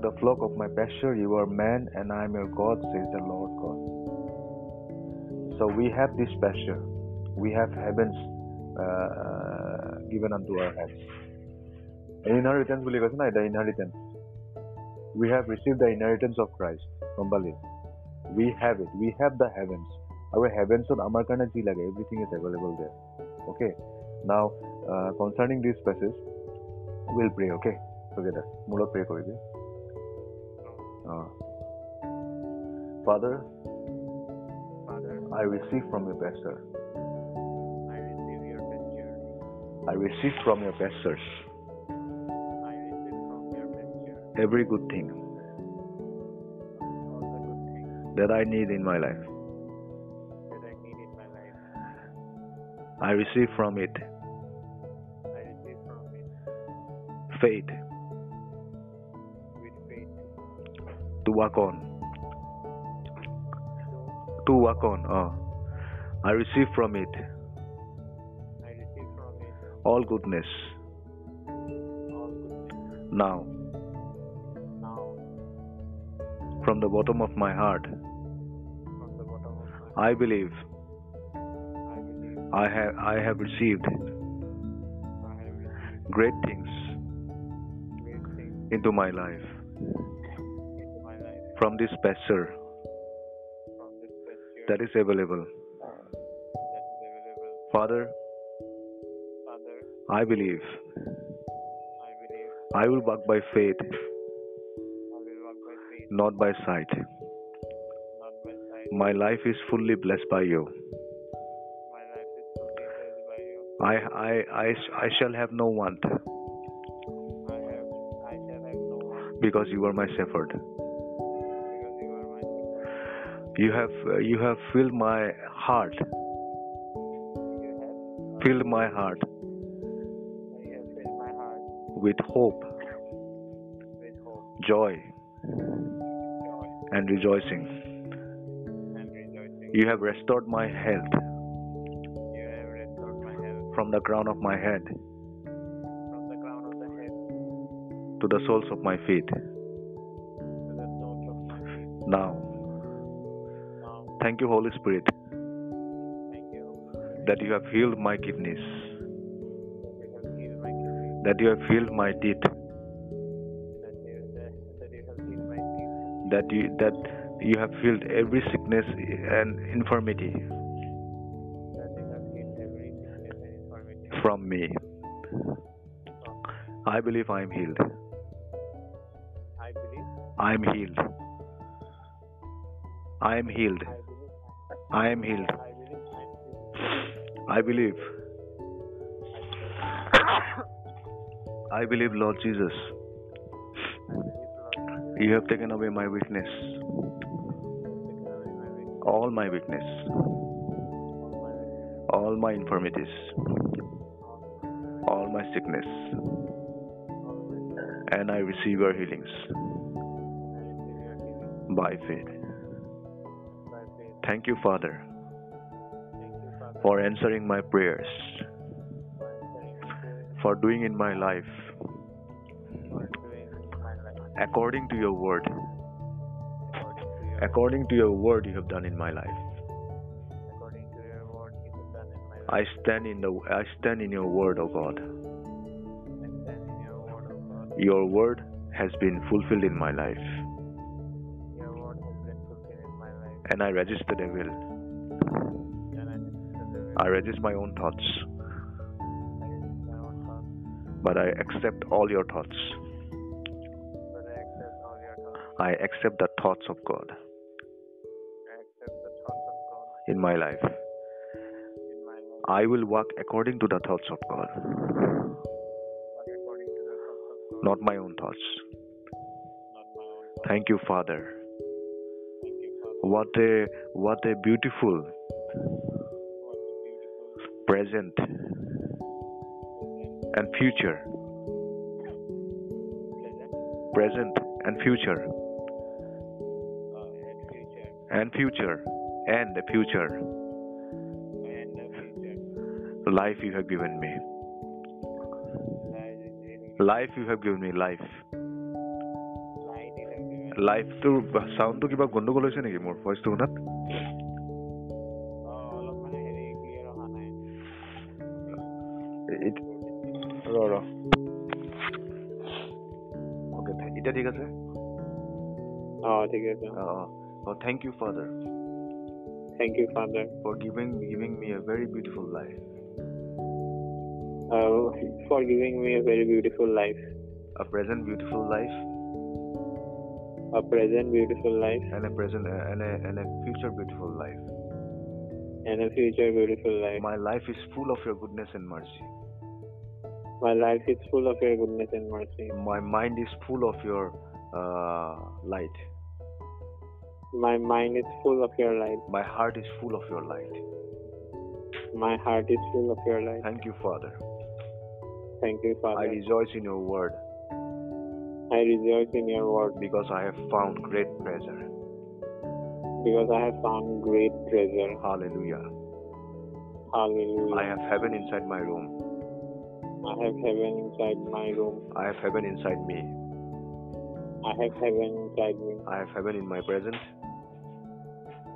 the flock of my pasture. You are man, and I am your God, says the Lord God. So we have this pasture. We have heavens uh, given unto our hands. Inheritance বুলি কৈছে না এটা inheritance. We have received the inheritance of Christ. গম পালি? We have it. We have the heavens. আৰু হেভেন্সত আমাৰ কাৰণে যি লাগে everything is available there okay now concerning this passage will pray okay together মোৰ লগত প্ৰে কৰিবি Father, Father, I receive from your best sir. I receive your best sir. I receive from your best sirs. I receive from your best sir. Every good thing. All the good things. That I need in my life. That I need in my life. I receive from it. I receive from it. Faith. With faith. To work on Walk on. Oh. I receive from it I receive from it all goodness all good things. now Now, from the bottom of my heart. from the bottom of my I believe I believe I have I have received I have received great things great things into my life into my life from this pasture from this pasture that is available. Father, I believe. I will walk by faith, not by sight. My life is fully blessed by you. I, I, I, I shall have no want because you are my shepherd. You have, uh, you have filled my heart, filled my heart. With hope, joy, and rejoicing. You have restored my health. From the crown of my head. To the soles of my feet. Thank you, Holy Spirit, thank you that you have healed my kidneys, that you have healed my kidneys, that you have healed my teeth, that you, that, that you have healed my teeth, that you that you have healed every sickness and infirmity that you have healed every sickness and infirmity. from me. I believe I am healed. I believe, I am healed. I am healed. I am healed. I believe. I believe, Lord Jesus, you have taken away my weakness, all my weakness, all my infirmities, all my sickness, and I receive your healings by faith. Thank you, Father, for answering my prayers, for doing in my life according to your word. According to your word, you have done in my life. I stand in the I stand in your word, O God. Your word has been fulfilled in my life. I resist the will? I resist the devil. I resist my own thoughts, I resist my own thoughts, but I accept all your thoughts. but I accept all your thoughts. I accept the thoughts of God I accept the thoughts of God in my life. in my life. I will walk according to the thoughts of God, Not according to the thoughts of God, not my own thoughts. not my own thoughts. Thank you, Father. What a what a beautiful present and future, present, and future, and future, and the future life you have given me. Life you have given me. Life. লাইফটোৰ চাউণ্ডটো কিবা গণ্ডগোল হৈছে নেকি মোৰ ভইচটো শুনাত? এতিয়া ঠিক আছে? অ' ঠিক আছে। অঁ অঁ। Thank you father thank you father for giving giving me a very beautiful life for giving me a very beautiful life a present beautiful life. A present beautiful life and a present and a, and a future beautiful life. and a future beautiful life. My life is full of your goodness and mercy. My life is full of your goodness and mercy. My mind is full of your uh, light. My mind is full of your light. My heart is full of your light. My heart is full of your light. Thank you, Father. Thank you, Father. I rejoice in your word I rejoice in your word because I have found great treasure. because I have found great treasure. Hallelujah. Hallelujah. I have heaven inside my room. I have heaven inside my room. I have heaven inside me. I have heaven inside me. I have heaven in my present.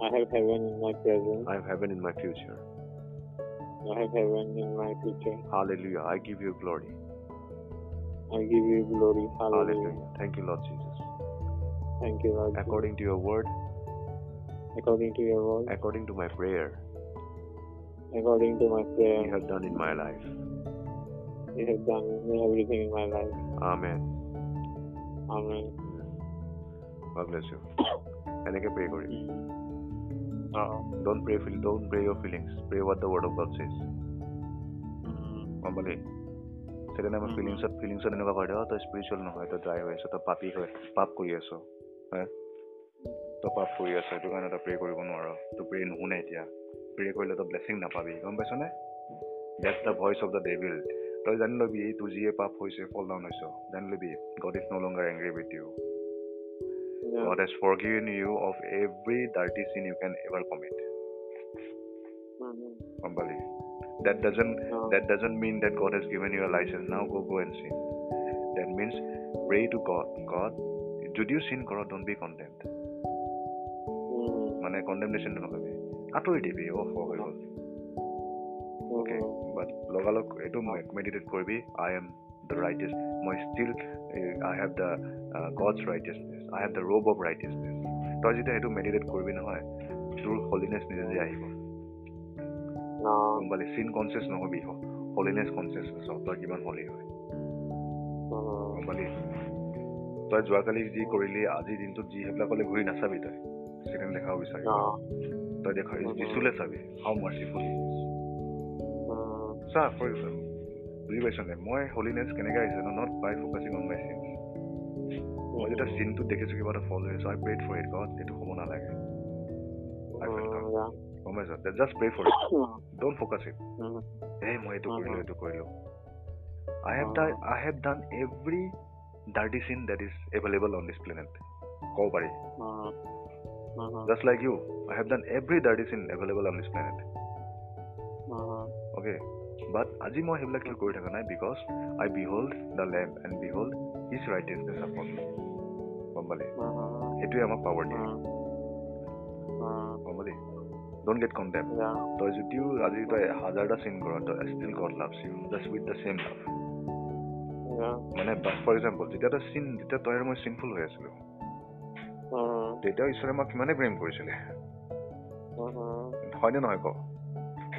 I have heaven in my present. I have heaven in my future. I have heaven in my future. Hallelujah. I give you glory. I give you glory. Hallelujah. Hallelujah. Thank you, Lord Jesus. Thank you, Lord. According to your word, according to your word, according to my prayer, according to my you prayer, have done in my life. you have done everything in my life. Amen. Amen. God bless you. এনেকে pray Karim Oh. don't pray feel don't pray your feelings pray what the word of God says গম পালি second টাইমত Mhm. ফিলিংছত ফিলিংছত এনেকুৱা কৰে অ তই spiritual নহয় তই ড্ৰাই হৈ আছ তই পাপী হয় পাপ কৰি আছ হে তই পাপ কৰি আছ সেইটো কাৰণে তই প্ৰে কৰিব নোৱাৰ তই প্ৰে নুশুনে এতিয়া প্ৰে কৰিলে তই ব্লেছিং নাপাবি গম পাইছনে that's the voice of the devil তই জানি ল'বি এইটো যিয়ে পাপ হৈছে ফল ডাউন হৈছ জানি ল'বি God is no longer angry with you Yeah. God has forgiven you of every dirty sin you can ever commit. গম পালি? That doesn't No. that doesn't mean that God has given you a license. Now go go and sin. That means pray to God. God, যদিও sin কৰ don't be condemned. মানে কণ্ডেমনেশ্যনটো নকবি আঁতৰি দিবি অ হৈ গ'ল okay Mhm. But লগালগ এইটো meditate কৰিবি আই এম দ্য ৰাইটেষ্ট মই still I have the God's righteousness I have the robe of righteousness তই যেতিয়া সেইটো মেডিটেট কৰিবি নহয় তোৰ হলিনেছ নিজে নিজে আহিব গম পালি চিন কনচিয়াছ নহবি হলিনেছ কনচিয়াছনেছ হ তই কিমান হলি হয়. গম পালি তই যোৱাকালি যি কৰিলি আজিৰ দিনটোত যি সেইবিলাকলৈ ঘূৰি নাচাবি তই চিনেমা দেখাব বিচাৰি. তই দেখা যিচুলে চাবি হাউ মাৰ্চিফুল. চা ফৰ বুজি পাইছ নে মই হলিনেছ কেনেকৈ আহিছে not by focusing on my sin মই যেতিয়া চিনটো দেখিছোঁ কিবা এটা ফল হৈ আছোঁ I prayed for it God এইটো হ'ব নালাগে. গম পাইছ just pray for it don't focus it. এই মই এইটো কৰিলোঁ. এইটো কৰিলোঁ I have done I have done every dirty sin that is available on this planet ক'ব পাৰি. Just like you I have done every dirty sin available on this planet. Okay but আজি মই সেইবিলাক কিয় কৰি থকা নাই because I behold the lamp and behold his righteousness upon গম পালি. সেইটোৱে আমাক পাৱাৰ দিয়ে. গম পালি ডোণ্ট গেট Yeah. তই যদিও আজি তই হাজাৰটা চিন কৰ তই still God loves you just with the same love. মানে ফৰ এক্সাম্পল যেতিয়া তই চিন যেতিয়া তই আৰু মই চিনফুল হৈ আছিলোঁ Mhm. তেতিয়াও ঈশ্বৰে আমাক কিমানেই প্ৰেম কৰিছিলে Mhm. হয়নে নহয় ক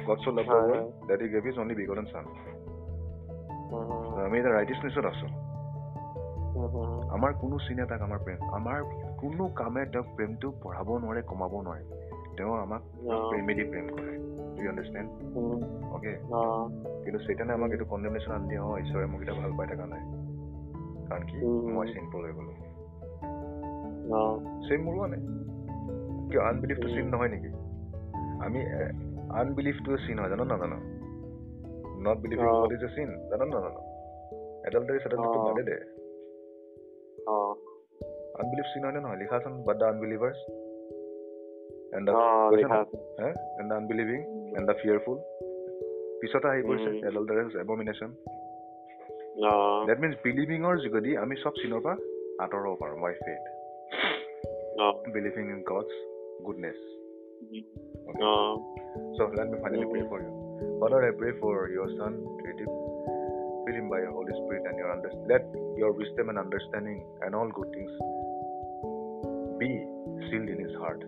গড চ' লাভ দ্য হয়, ৱৰ্ল্ড হয়। That he gave is only begotten son Mhm. আমি এতিয়া ৰাইটিছনেছত আছোঁ Mhm. আমাৰ কোনো চিনে তাক আমাৰ প্ৰেম আমাৰ কোনো কামে তেওঁক প্ৰেমটো বঢ়াব নোৱাৰে কমাব নোৱাৰে তেওঁ আমাক No. প্ৰেমেদি প্ৰেম কৰে ইউ আণ্ডাৰষ্টেণ্ড. অ'কে. কিন্তু সেইকাৰণে আমাক এইটো কণ্ডেমনেশ্যন আনি দিয়ে অঁ ঈশ্বৰে মোক এতিয়া ভাল পাই থকা নাই কাৰণ কি। মই চিম্পল হৈ গ'লোঁ. চেম মোৰো আনে কিয় আনবিলিফটো। চিন নহয় নেকি আমি আনবিলিফটোৱে চিন হয় জানো নাজানো not believing. God is a sin জানো নাজানো এডাল্টাৰি চেডাল্টাৰিটো অ। বাদে দে No. আনবিলিভ চিন হয়নে নহয় লিখাচোন but the unbelievers and and unbelieving and the fearful পিছতে আহি পৰিছে এবমিনেশ্যন ডেট মিনছ বিলিভিঙৰ যোগেদি আমি চব চিনৰ পৰা আঁতৰাব পাৰোঁ my faith believing in God's goodness so' let me finally pray for you father I pray for your son creative by holy spirit and your under is heart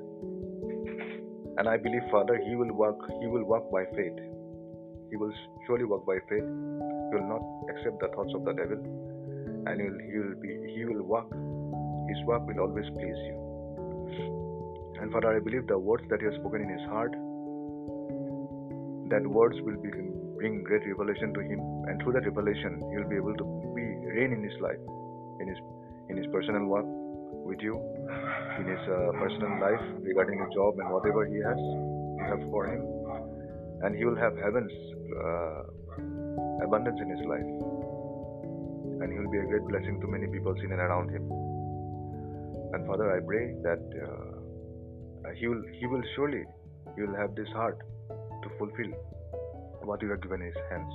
And I believe, Father, he will work. He will walk by faith. He will surely work by faith. He will not accept the thoughts of the devil, and he will, he will be. He will work. His work will always please you. And Father, I believe the words that you have spoken in his heart that words will be, bring great revelation to him, and through that revelation, he will be able to be reign in his life, in his in his personal work with you, in his uh, personal life regarding the job and whatever he has, you have for him, and he will have heaven's uh, abundance in his life, and he will be a great blessing to many people in and around him. And Father, I pray that uh, he will he will surely he will have this heart to fulfill what you have given his hands.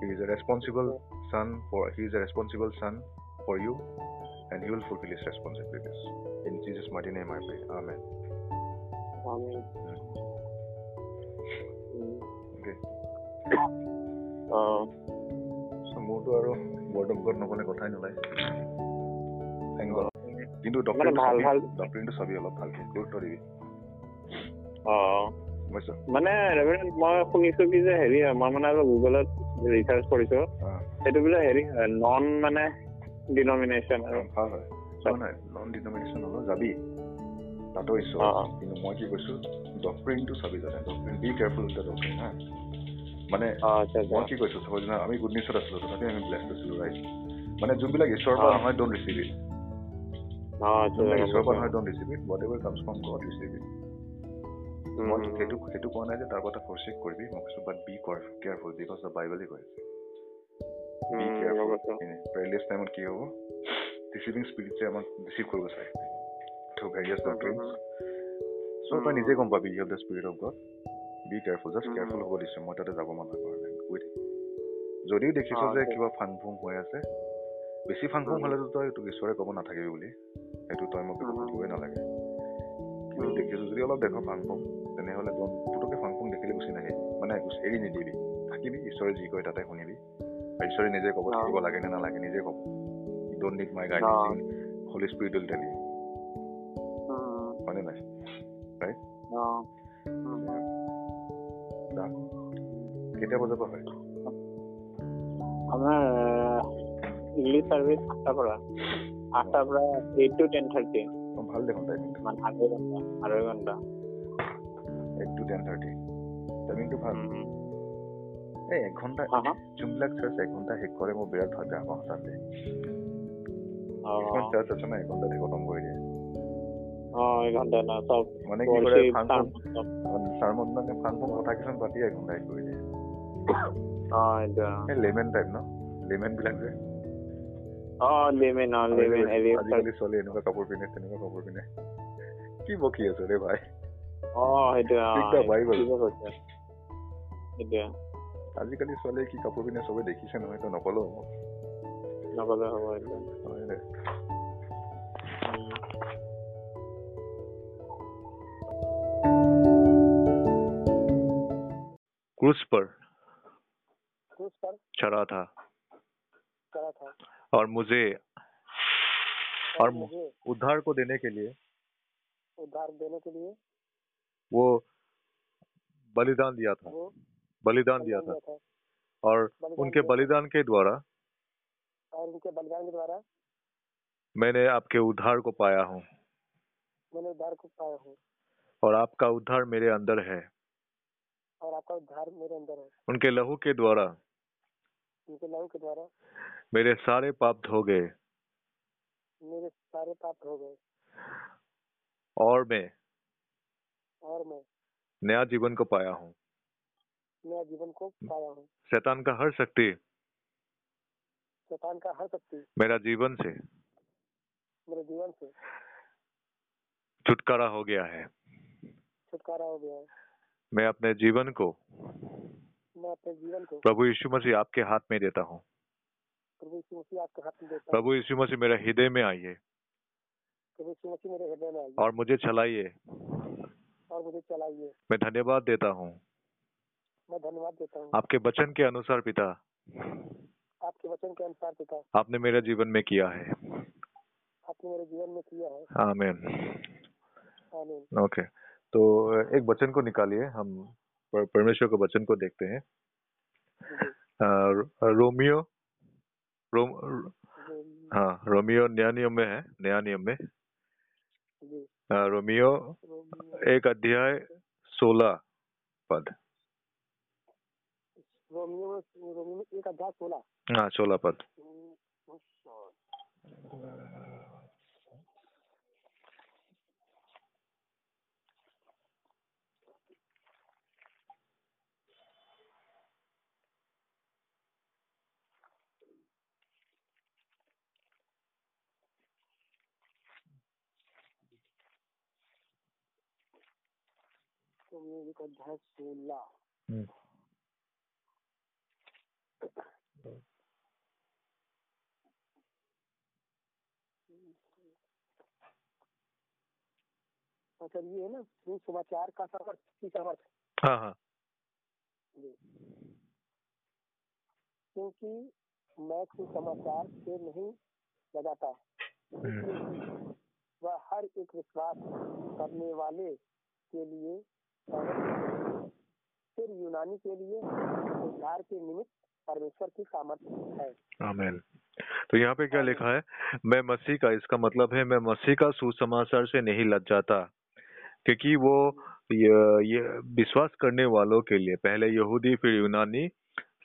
He is a responsible son for he is a responsible son for you, and he will fulfill his responsibilities. In Jesus' mighty name, I pray. Amen. Amen. Okay. Uh, So মোৰতো আৰু নকলে কথাই নোলায়. কিন্তু ডক্টৰিনটো চাবি অলপ ভালকে গুৰুত্ব দিবি মানে মই শুনিছো কি যে হেৰি মই মানে গুগলত ৰিচাৰ্চ কৰিছো সেইটো বোলে হেৰি নন মানে ডিনমিনেশ্যন আৰু হয় নন ডিনমিনেশ্যন হ'লেও যাবি তাতো ঈশ্বৰ। অ'. কিন্তু মই কি কৈছো ডক্টৰিনটো চাবি জানে doctrine be careful with the doctrine হা মানে মই কি কৈছো চাব জানা আমি গুড নিউজত আছিলো তথাপি আমি ব্লেছ হৈছিলো ৰাইট মানে যোনবিলাক ঈশ্বৰৰ পৰা। নহয় ডোণ্ট ৰিচিভ ইট যোনবিলাক ঈশ্বৰৰ পৰা নহয় don't receive it whatever comes from God receive it মই সেইটো সেইটো কোৱা নাই যে তাৰ কথা ফৰচেক কৰিবি মই কৈছো but be careful because the বাইবেলে কৈ আছে পেৰেলিছ টাইমত কি হ'ব ডিচিভিং স্পিৰিটছে আমাক ডিচিভ কৰিব চায় থ্ৰু ভেৰিয়াছ ডক্টৰিনছ চ' তই নিজে গম পাবি you have the spirit of God be careful just. Careful হ'ব দিছোঁ মই তাতে যাব মনা কৰা নাই গৈ থাকি যদিও দেখিছ যে। কিবা ফাং ফুং হৈ আছে বেছি ফাং ফুং Mhm. হ'লেতো তই তোক ঈশ্বৰে ক'ব নাথাকিবি বুলি সেইটো তই মোক. সুধিবই নালাগে কিন্তু. দেখিছো যদি অলপ দেখ ফাং ফুং তেনেহ'লে পুতুকে ফাং ফুং দেখিলে গুচি নাহে মানে এৰি নিদিবি থাকিবি ঈশ্বৰে যি কয় তাতে শুনিবি ঈশ্বৰে নিজে ক'ব। থাকিব লাগে নে নালাগে নিজে ক'ব don't need my uh. Guidance holy spirit will tell you হয়নে নাই কেতিয়া বজাৰ পৰা হয়। আমাৰ ইংলিছ চাৰ্ভিচ আঠটাৰ পৰা আঠটাৰ পৰা এইট টু টেন থাৰ্টি ভালো দেখোন টাইমিংটো মানে আঢ়ৈ ঘণ্টা আঢ়ৈ ঘণ্টা এইট টু টেন থাৰ্টি টাইমিংটো ভালো। এই এঘণ্টা যোনবিলাক চাৰ্চ এঘণ্টা শেষ কৰে মোৰ বিৰাট ভাল বেয়া পাওঁ সঁচাকৈ কিছুমান চাৰ্চ আছে নাই এঘণ্টা দি খতম কৰি দিয়ে মানে কি কৰে ফাংচন ছাৰ্মন মানে ফাংচন কথা কিছুমান পাতি এঘণ্টাই কৰি দিয়ে এই লেমেন টাইপ ন লেমেন বিলাক যে কি বকি আছো ৰে ভাই অ সেইটোৱে অ ঠিক আছে ভাই ভাল ঠিক আছে এতিয়া আজিকালি ছোৱালীয়ে কি কাপোৰ পিন্ধে চবে দেখিছে নহয় তই নকলেও হ'ব নকলে হ'ব এইটো হয় দে। উম। क्रूज पर क्रूज पर चढ़ा था करा था और मुझे और मु- मुझे उद्धार को देने के लिए उद्धार देने के लिए वो बलिदान दिया था वो बलिदान दिया था। और उनके बलिदान के द्वारा और उनके बलिदान के द्वारा मैंने आपके उद्धार को पाया हूँ। मैंने उद्धार को पाया हूँ। और आपका उद्धार मेरे अंदर है। और आपका उद्धार मेरे अंदर है। उनके लहू के द्वारा उनके लहू के द्वारा मेरे सारे पाप धो गए। मेरे सारे पाप हो गए। और मैं और मैं नया जीवन को पाया हूँ। नया जीवन को पाया हूँ। शैतान का हर शक्ति। शैतान का हर शक्ति। मेरा जीवन से। मेरे जीवन से। छुटकारा हो गया है। छुटकारा हो गया है। मैं अपने जीवन को मैं अपने जीवन को प्रभु यीशु मसीह आपके हाथ में देता हूँ। प्रभु यीशु मसीह आपके हाथ में देता हूँ। प्रभु यीशु मसीह मेरे हृदय में आइए। प्रभु यीशु मसीह मेरे हृदय में आइए। और मुझे चलाइए। और मुझे चलाइए। मैं धन्यवाद देता हूँ। मैं धन्यवाद देता हूँ। आपके वचन के अनुसार पिता। आपके वचन के अनुसार पिता। आपने मेरे जीवन में किया है। आपने मेरे जीवन में किया है। आमीन। आमीन। ओके। तो एक वचन को निकालिए। हम परमेश्वर के वचन को देखते हैं। रोमियो रोम हाँ रोमियो नया नियम में है नया नियम में। रोमियो रोमियो। एक अध्याय सोलह पद। रोमियो में रोमियो में एक अध्याय सोलह। हाँ सोलह पद एक अध्याय सोलह अच्छा ये है ना सुसमाचार का समर्थ की समर्थ हाँ हाँ। क्योंकि मैं सुसमाचार से नहीं लगाता। हम्म, वह हर एक विश्वास करने वाले के लिए फिर यूनानी के लिए उद्धार के निमित्त परमेश्वर की सामर्थ्य है। आमीन तो यहाँ पे क्या लिखा है? मैं मसीह का इसका मतलब है मैं मसीह का सुसमाचार से नहीं लग जाता क्योंकि वो ये, ये विश्वास करने वालों के लिए पहले यहूदी फिर यूनानी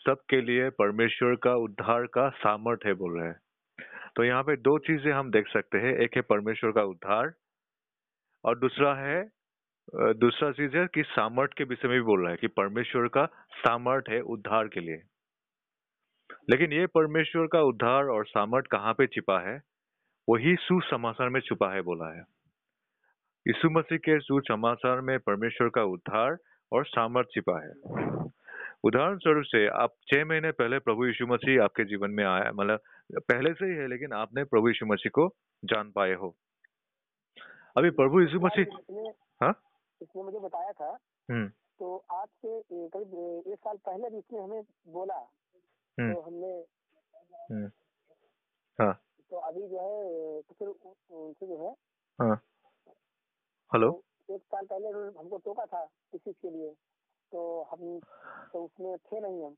सबके लिए परमेश्वर का उद्धार का सामर्थ है बोल रहे हैं। तो यहाँ पे दो चीज़ें हम देख सकते हैं एक है परमेश्वर का उद्धार और दूसरा है दूसरा चीज़ है कि सामर्थ के विषय में भी बोल रहा है कि परमेश्वर का सामर्थ है उद्धार के लिए। लेकिन ये परमेश्वर का उद्धार और सामर्थ कहाँ पे छिपा है? वही सुसमाचार में छुपा है बोला है। यीशु मसीह के सुसमाचार में परमेश्वर का उद्धार और सामर्थ छिपा है। उदाहरण स्वरूप से आप छह महीने पहले प्रभु यीशु मसीह आपके जीवन में आया मतलब पहले से ही है लेकिन आपने प्रभु यीशु मसीह को जान पाए हो। अभी प्रभु यीशु मसीह इसने हाँ? इसने मुझे बताया था। हम्म। तो आज से करीब एक साल पहले भी इसने हमें बोला तो हमने हम्म। हाँ। तो अभी जो है तो फिर उनसे जो है हाँ। हेलो? तो एक साल पहले उन्होंने हमको टोका था इस चीज़ के लिए तो हम तो उसमें थे नहीं हम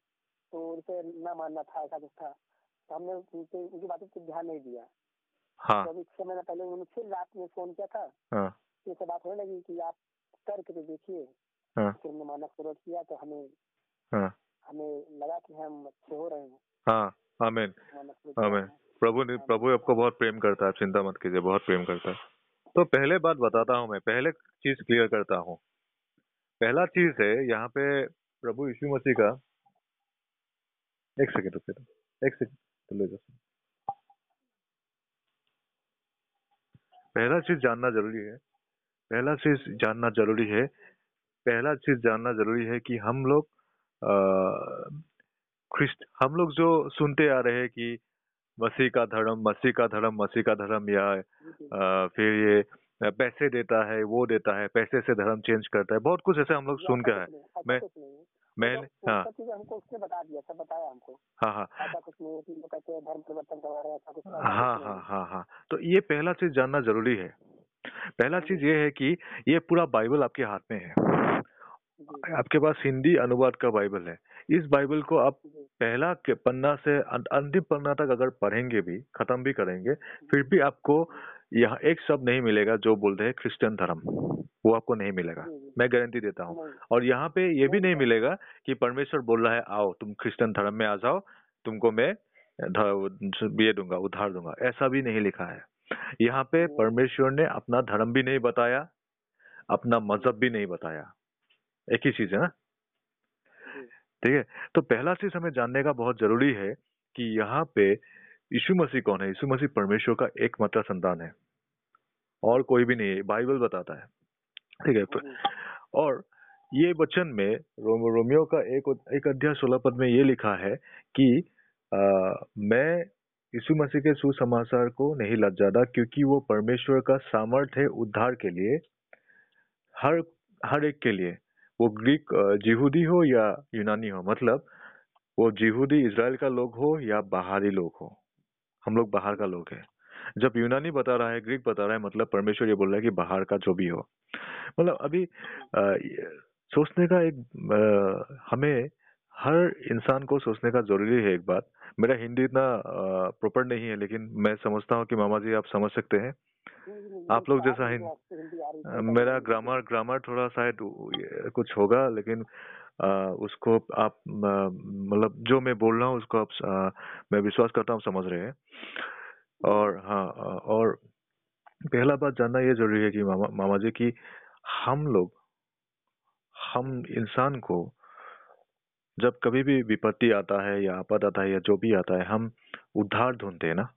तो उनसे ना मानना था ऐसा कुछ था। तो हमने उनसे उनकी बातों पर ध्यान नहीं दिया। हाँ। तो अभी छह महीने पहले उन्होंने फिर रात में फ़ोन किया था हाँ। ये सब बात होने लगी कि आप करके तो देखिए। हाँ। फिर हमने मानना शुरू किया तो हमें हाँ। हमें लगा कि हम अच्छे हो रहे हैं। हाँ आमीन आमीन। प्रभु ने प्रभु आपको बहुत प्रेम करता है चिंता मत कीजिए बहुत प्रेम करता है। तो पहले बात बताता हूँ मैं पहले चीज़ क्लियर करता हूँ। पहला चीज़ है यहाँ पे प्रभु यीशु मसीह का एक सेकेंड रुकिए तो एक सेकेंड तो पहला चीज़ जानना ज़रूरी है पहला चीज़ जानना ज़रूरी है पहला चीज़ जानना ज़रूरी है कि हम लोग ख्रिस्ट हम लोग जो सुनते आ रहे हैं कि मसीह का धर्म मसीह का धर्म मसीह का धर्म या जी। फिर ये पैसे देता है वो देता है पैसे से धर्म चेंज करता है बहुत कुछ ऐसे हम लोग सुन के ऐसा मैं है। मैं तो हाँ। हमको उसने बता दिया सब बताया हमको। हाँ हाँ। है हैं हैं हाँ हाँ हाँ। हाँ तो ये पहला चीज़ जानना ज़रूरी है। पहला चीज़ ये है कि ये पूरा बाइबल आपके हाथ में है है। आपके पास हिंदी अनुवाद का बाइबल है। इस बाइबल को आप पहला के पन्ना से अं- अंतिम पन्ना तक अगर पढ़ेंगे भी खत्म भी करेंगे फिर भी आपको यहाँ एक शब्द नहीं मिलेगा जो बोलते हैं क्रिश्चियन धर्म। वो आपको नहीं मिलेगा। मैं गारंटी देता हूँ। और यहाँ पे ये भी नहीं मिलेगा कि परमेश्वर बोल रहा है आओ तुम क्रिश्चियन धर्म में आ जाओ तुमको मैं ये दूँगा उधार दूँगा। ऐसा भी नहीं लिखा है। यहाँ पे परमेश्वर ने अपना धर्म भी नहीं बताया अपना मज़हब भी नहीं बताया। एक ही चीज़ है ना? ठीक है तो पहला चीज़ हमें जानने का बहुत ज़रूरी है कि यहाँ पे यीशु मसीह कौन है? यीशु मसीह परमेश्वर का एकमात्र संतान है। और कोई भी नहीं है बाइबल बताता है। ठीक है और ये वचन में रोम, रोमियो का एक एक अध्याय सोलह पद में ये लिखा है कि आ, मैं यीशु मसीह के सुसमाचार को नहीं लज्जाता क्योंकि वो परमेश्वर का सामर्थ्य है उद्धार के लिए हर हर एक के लिए। वो ग्रीक जिहूदी हो या यूनानी हो मतलब वो जिहूदी इसराइल का लोग हो या बाहरी लोग हो। हम लोग बाहर का लोग है। जब यूनानी बता रहा है ग्रीक बता रहा है मतलब परमेश्वर ये बोल रहा है कि बाहर का जो भी हो। मतलब अभी आ, सोचने का एक आ, हमें हर इंसान को सोचने का ज़रूरी है एक बात। मेरा हिंदी इतना प्रॉपर नहीं है लेकिन मैं समझता हूँ कि मामा जी आप समझ सकते हैं। आप लोग तो जैसा हिंदी आ है, मेरा ग्रामर ग्रामर थोड़ा शायद कुछ होगा लेकिन अ, उसको आप मतलब जो मैं बोल रहा हूँ उसको आप अ, मैं विश्वास करता हूँ समझ रहे हैं। और हाँ और पहला बात जानना ये ज़रूरी है कि मामा मामा जी कि हम लोग हम इंसान को जब कभी भी विपत्ति आता है या आपद आता है या जो भी आता है हम उद्धार ढूंढते हैं ना।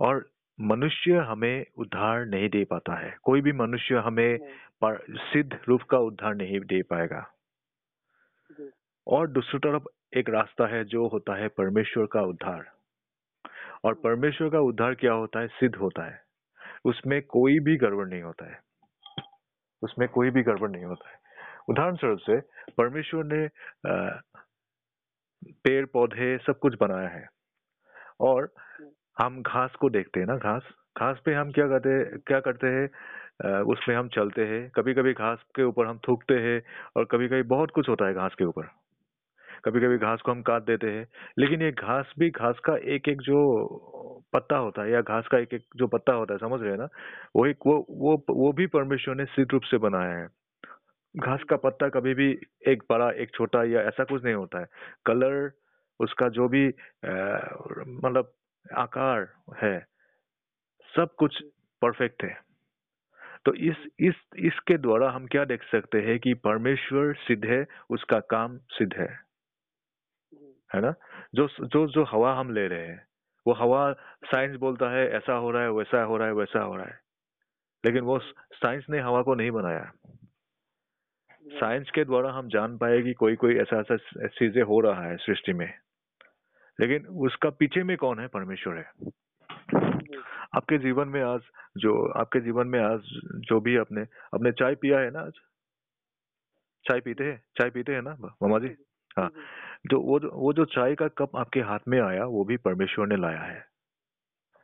और मनुष्य हमें उद्धार नहीं दे पाता है। कोई भी मनुष्य हमें सिद्ध रूप का उद्धार नहीं दे पाएगा। और दूसरी तरफ़ एक रास्ता है जो होता है परमेश्वर का उद्धार। और परमेश्वर का उद्धार क्या होता है? सिद्ध होता है। उसमें कोई भी गड़बड़ नहीं होता है। उसमें कोई भी गड़बड़ नहीं होता है। उदाहरण स्वरूप से परमेश्वर ने पेड़, पौधे सब कुछ बनाया है। और हम घास को देखते हैं ना, घास। घास पे हम क्या करते क्या करते हैं? उसमें हम चलते हैं। कभी कभी घास के ऊपर हम थूकते हैं और कभी कभी बहुत कुछ होता है घास के ऊपर। कभी कभी घास को हम काट देते हैं। लेकिन ये घास भी, घास का एक एक जो पत्ता होता है या घास का एक एक जो पत्ता होता है, समझ रहे हैं ना? वो एक, वो वो वो भी परमेश्वर ने सिद्ध रूप से बनाया है। घास का पत्ता कभी भी एक बड़ा एक छोटा या ऐसा कुछ नहीं होता है। कलर उसका जो भी मतलब आकार है सब कुछ परफेक्ट है। तो इस इस इसके द्वारा हम क्या देख सकते हैं कि परमेश्वर सिद्ध है उसका काम सिद्ध है। है ना? जो जो जो हवा हम ले रहे हैं वो हवा साइंस बोलता है ऐसा हो रहा है वैसा हो रहा है वैसा हो रहा है। लेकिन वो साइंस ने हवा को नहीं बनाया। साइंस के द्वारा हम जान पाए कि कोई कोई ऐसा ऐसा चीज़ें हो रहा है सृष्टि में। लेकिन उसका पीछे में कौन है? परमेश्वर है। आपके जीवन में आज जो आपके जीवन में आज जो भी आपने आपने चाय पिया है ना आज? चाय पीते हैं? चाय पीते हैं ना मामा जी? हाँ। जी, जो वो जो वो जो चाय का कप आपके हाथ में आया वो भी परमेश्वर ने लाया है।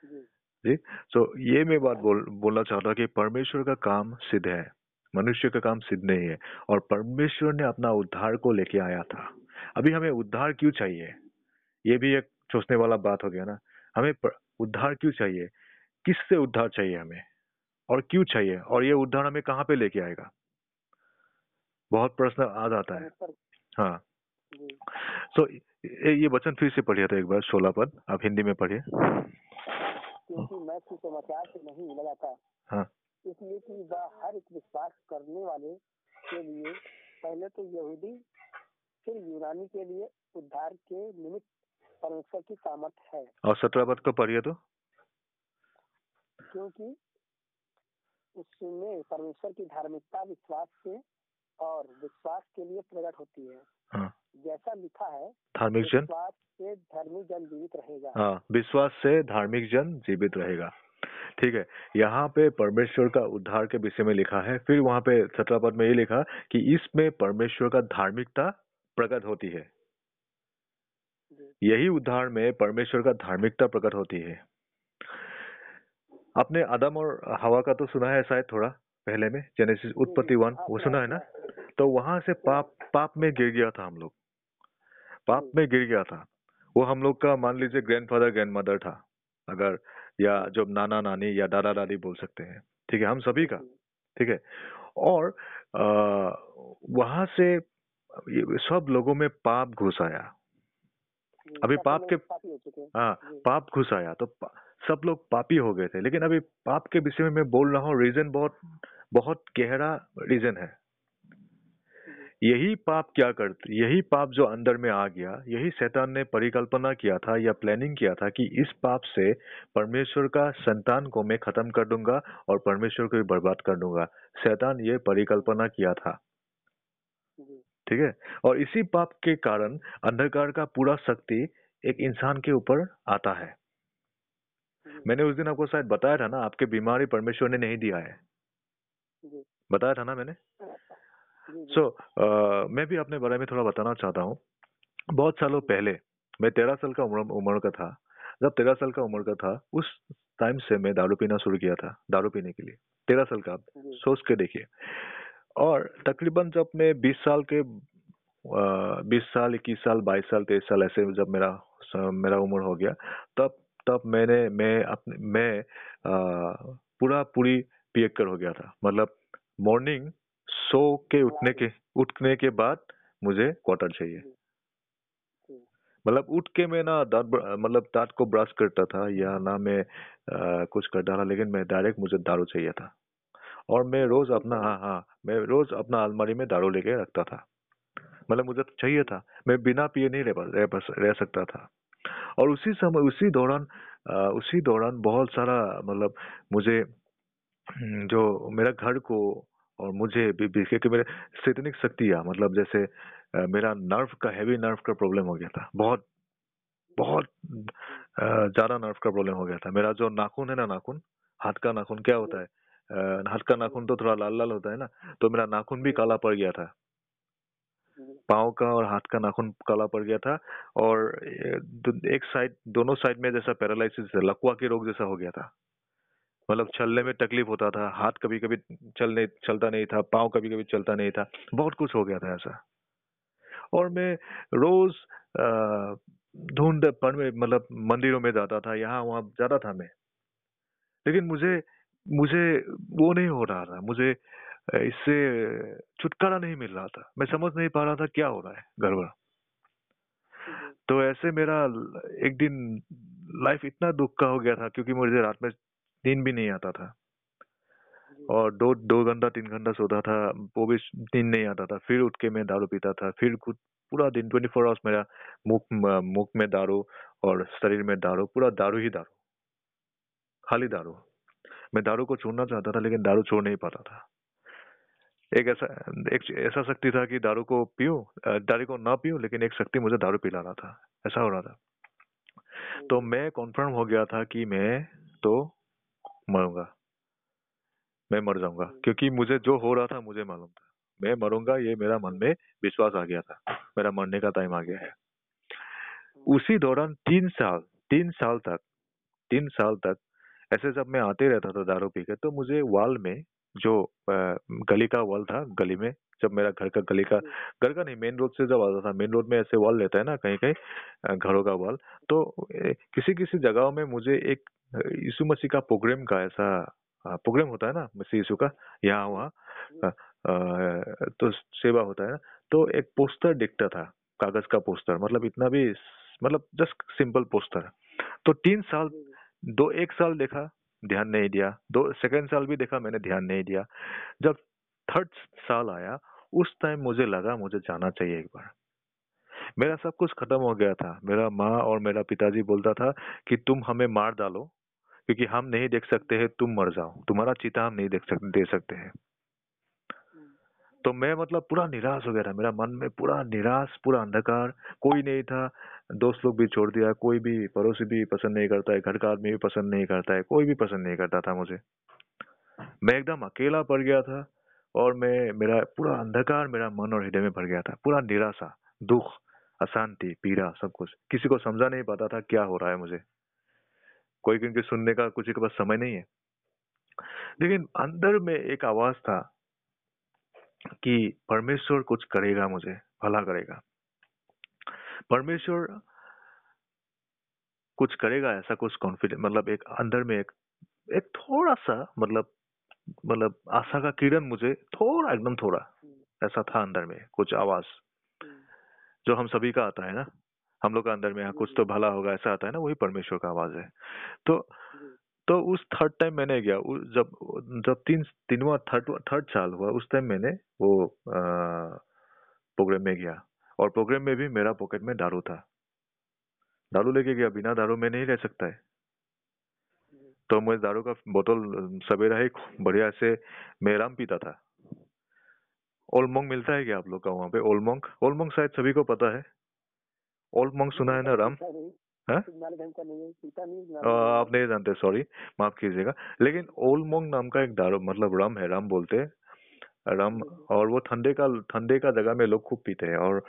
जी, जी? तो ये मैं बात बोल बोलना चाहता हूँ कि परमेश्वर का काम सिद्ध है। मनुष्य का काम सिद्ध नहीं है और परमेश्वर ने अपना उद्धार को लेके आया था। अभी हमें उद्धार क्यों चाहिए? ये भी एक सोचने वाला बात हो गया ना। हमें उद्धार क्यों चाहिए? किससे उद्धार चाहिए हमें? और क्यों चाहिए? और ये उद्धार हमें कहाँ पे लेके आएगा? बहुत प्रश्न आ जाता है। हाँ। तो ये ये वचन फिर से पढ़िए था एक बार सोलह पद। आप हिंदी में पढ़िए। क्योंकि मैं सुसमाचार से नहीं लगाता हाँ। इसलिए कि वह हर एक विश्वास करने वाले के लिए पहले तो यहूदी फिर यूनानी के लिए उद्धार के निमित्त परमेश्वर की सामर्थ है। और सत्रह पद को पढ़िए तो। क्योंकि उसमें परमेश्वर की धार्मिकता विश्वास से और विश्वास के लिए प्रकट होती है। हाँ। जैसा लिखा है धार्मिक जन। विश्वास से धर्मी जन जीवित रहेगा। हाँ विश्वास से धार्मिक जन जीवित रहेगा। ठीक है यहाँ पे परमेश्वर का उद्धार के विषय में लिखा है फिर वहाँ पे सत्रह पद में ये लिखा कि इसमें परमेश्वर का धार्मिकता प्रकट होती है। यही उद्धार में परमेश्वर का धार्मिकता प्रकट होती है। आपने आदम और हवा का तो सुना है शायद थोड़ा पहले में जेनेसिस उत्पत्ति वन वो सुना है ना? तो वहाँ से पाप पाप में गिर गया था हम लोग। पाप में गिर गया था। वो हम लोग का मान लीजिए ग्रैंडफादर ग्रैंड मदर था। अगर या जो नाना नानी या दादा दादी बोल सकते हैं ठीक है हम सभी का ठीक है? और वहाँ से सब लोगों में पाप घुस आया। अभी पाप के हाँ पाप घुस आया तो पा- सब लोग पापी हो गए थे लेकिन अभी पाप के विषय में मैं बोल रहा हूँ रीजन बहुत बहुत गहरा रीजन है। यही पाप क्या करते यही पाप जो अंदर में आ गया यही शैतान ने परिकल्पना किया था या प्लानिंग किया था कि इस पाप से परमेश्वर का संतान को मैं खत्म कर दूँगा और परमेश्वर को भी बर्बाद कर दूँगा। शैतान ये परिकल्पना किया था। ठीक है? और इसी पाप के कारण अंधकार का पूरा शक्ति एक इंसान के ऊपर आता है। मैंने उस दिन आपको शायद बताया था ना आपके बीमारी परमेश्वर ने नहीं दिया है। बताया था ना मैंने? जी, जी, सो मैं भी अपने बारे में थोड़ा बताना चाहता हूँ। बहुत सालों पहले मैं तेरह साल का उम्र उम्र का था। जब तेरह साल का उम्र का था उस टाइम से मैं दारू पीना शुरू किया था दारू पीने के लिए। तेरह साल का आप सोच के देखिए। और तकरीबन जब मैं बीस साल के बीस साल इक्कीस साल बाईस साल तेईस साल ऐसे जब मेरा मेरा उम्र हो गया तब तब मैंने मैं अपने मैं अ, पूरा पूरी पियक्कर हो गया था। मतलब मॉर्निंग सो के उठने के उठने के बाद मुझे क्वार्टर चाहिए। मतलब उठ के मैं ना दांत मतलब दांत को ब्रश करता था या ना मैं अ, कुछ करता था लेकिन मैं डायरेक्ट मुझे दारू चाहिए था। और मैं रोज अपना हाँ हाँ मैं रोज अपना अलमारी में दारू लेके रखता था। मतलब मुझे तो चाहिए था। मैं बिना पिए नहीं रह रह सकता था। और उसी समय उसी दौरान उसी दौरान बहुत सारा मतलब मुझे हम्म, जो मेरा घर को और मुझे भी भी- क्योंकि मेरे शैतानिक शक्तियाँ मतलब जैसे अ, मेरा नर्व का हैवी नर्व का प्रॉब्लम हो गया था। बहुत बहुत ज़्यादा नर्व का प्रॉब्लम हो गया था। मेरा जो नाखून है ना नाखून हाथ का नाखून क्या होता है? हाथ का नाखून तो थोड़ा लाल लाल होता है ना तो मेरा नाखून भी काला पड़ गया था। जी, पाँव का और हाथ का नाखून काला पड़ गया था और एक साइड दोनों साइड में जैसा पैरालिसिस लकवा के रोग जैसा हो गया था। मतलब चलने में तकलीफ़ होता था हाथ कभी कभी चलने चलता नहीं था पाँव कभी कभी चलता नहीं था बहुत कुछ हो गया था ऐसा। और मैं रोज ढूंढ पर में मतलब मंदिरों में जाता था यहाँ वहाँ जाता था मैं। लेकिन मुझे मुझे वो नहीं हो रहा था मुझे इससे छुटकारा नहीं मिल रहा था। मैं समझ नहीं पा रहा था क्या हो रहा है गड़बड़। तो ऐसे मेरा एक दिन लाइफ इतना दुख का हो गया था क्योंकि मुझे रात में नींद भी नहीं आता था। और दो दो घंटा तीन घंटा सोता था वो भी नींद नहीं आता था। फिर उठ के मैं दारू पीता था फिर कुछ पूरा दिन ट्वेंटी फोर आवर्स मेरा मुख मुख में दारू और शरीर में दारू पूरा दारू ही दारू खाली दारू। मैं दारू को छोड़ना चाहता था लेकिन दारू छोड़ नहीं पाता था। एक ऐसा एक ऐसा शक्ति था कि दारू को पीऊं दारू को ना पीऊं लेकिन एक शक्ति मुझे दारू पिला रहा था। ऐसा हो रहा था। तो मैं कॉन्फर्म हो गया था कि मैं तो मरूँगा। मैं मर जाऊँगा। क्योंकि मुझे जो हो रहा था मुझे मालूम था। मैं मरूँगा ये मेरा मन में विश्वास आ गया था। मेरा मरने का टाइम आ गया है। उसी दौरान तीन साल तीन साल तक तीन साल तक ऐसे जब मैं आते रहता था दारू पी के तो मुझे वाल में जो गली का वॉल था, गली में, जब मेरा घर का गली का, घर का नहीं, मेन रोड से जब आता था, मेन रोड में ऐसे वॉल लेता है ना, कहीं कहीं घरों का वॉल तो किसी किसी जगहों में मुझे एक यीशु मसीह का प्रोग्राम का ऐसा प्रोग्राम होता है ना, मसीह यीशु का, यहाँ, वहाँ तो सेवा होता है ना तो एक पोस्टर दिखता था, कागज़ का पोस्टर मतलब इतना भी मतलब जस्ट सिंपल पोस्टर। तो तीन साल, दो, एक साल देखा ध्यान नहीं दिया। दो सेकेंड साल भी देखा, मैंने ध्यान नहीं दिया। जब थर्ड साल आया, उस टाइम मुझे लगा मुझे जाना चाहिए एक बार। मेरा सब कुछ खत्म हो गया था। मेरा माँ और मेरा पिताजी बोलता था कि तुम हमें मार डालो, क्योंकि हम नहीं देख सकते हैं, तुम मर जाओ। तुम्हारा चिता हम नहीं देख सकते दे सकते हैं। तो मैं मतलब पूरा निराश हो गया था। मेरा मन में पूरा निराश, पूरा अंधकार। कोई नहीं था। दोस्त लोग भी छोड़ दिया। कोई भी पड़ोसी भी पसंद नहीं करता है। घर का आदमी भी पसंद नहीं करता है। कोई भी पसंद नहीं करता था मुझे। मैं एकदम अकेला पड़ गया था और मैं, मेरा पूरा अंधकार मेरा मन और हृदय में भर गया था। पूरा निराशा, दुख, अशांति, पीड़ा सब कुछ। किसी को समझा नहीं पाता था क्या हो रहा है मुझे। कोई क्योंकि सुनने का किसी के पास समय नहीं है। लेकिन अंदर में एक आवाज़ था। कि परमेश्वर कुछ करेगा मुझे भला करेगा। परमेश्वर कुछ करेगा ऐसा कुछ कॉन्फिडेंस मतलब एक अंदर में एक एक थोड़ा सा मतलब मतलब आशा का किरण मुझे थोड़ा एकदम थोड़ा ऐसा था अंदर में कुछ आवाज़। जो हम सभी का आता है ना हम लोग का अंदर में हाँ, कुछ तो भला होगा ऐसा आता है ना वही परमेश्वर का आवाज़ है। तो तो उस थर्ड टाइम मैंने गया। जब जब तीन तीनवा थर्ड थर्ड साल हुआ उस टाइम मैंने वो प्रोग्राम में गया। और प्रोग्राम में भी मेरा पॉकेट में दारू था। दारू लेके गया बिना दारू में नहीं रह सकता है। तो मैं दारू का बोतल सवेरा ही बढ़िया से मैं राम पीता था। ओलमोंग मिलता है क्या आप लोग का वहाँ पे? ओलमोंग? ओलमोंग शायद सभी को पता है। ओलमोंग सुना है ना राम? आप नहीं जानते सॉरी माफ़ कीजिएगा। लेकिन ओलमोंग नाम का एक दारू मतलब रम है रम बोलते हैं रम और वो ठंडे का ठंडे का जगह में लोग खूब पीते हैं और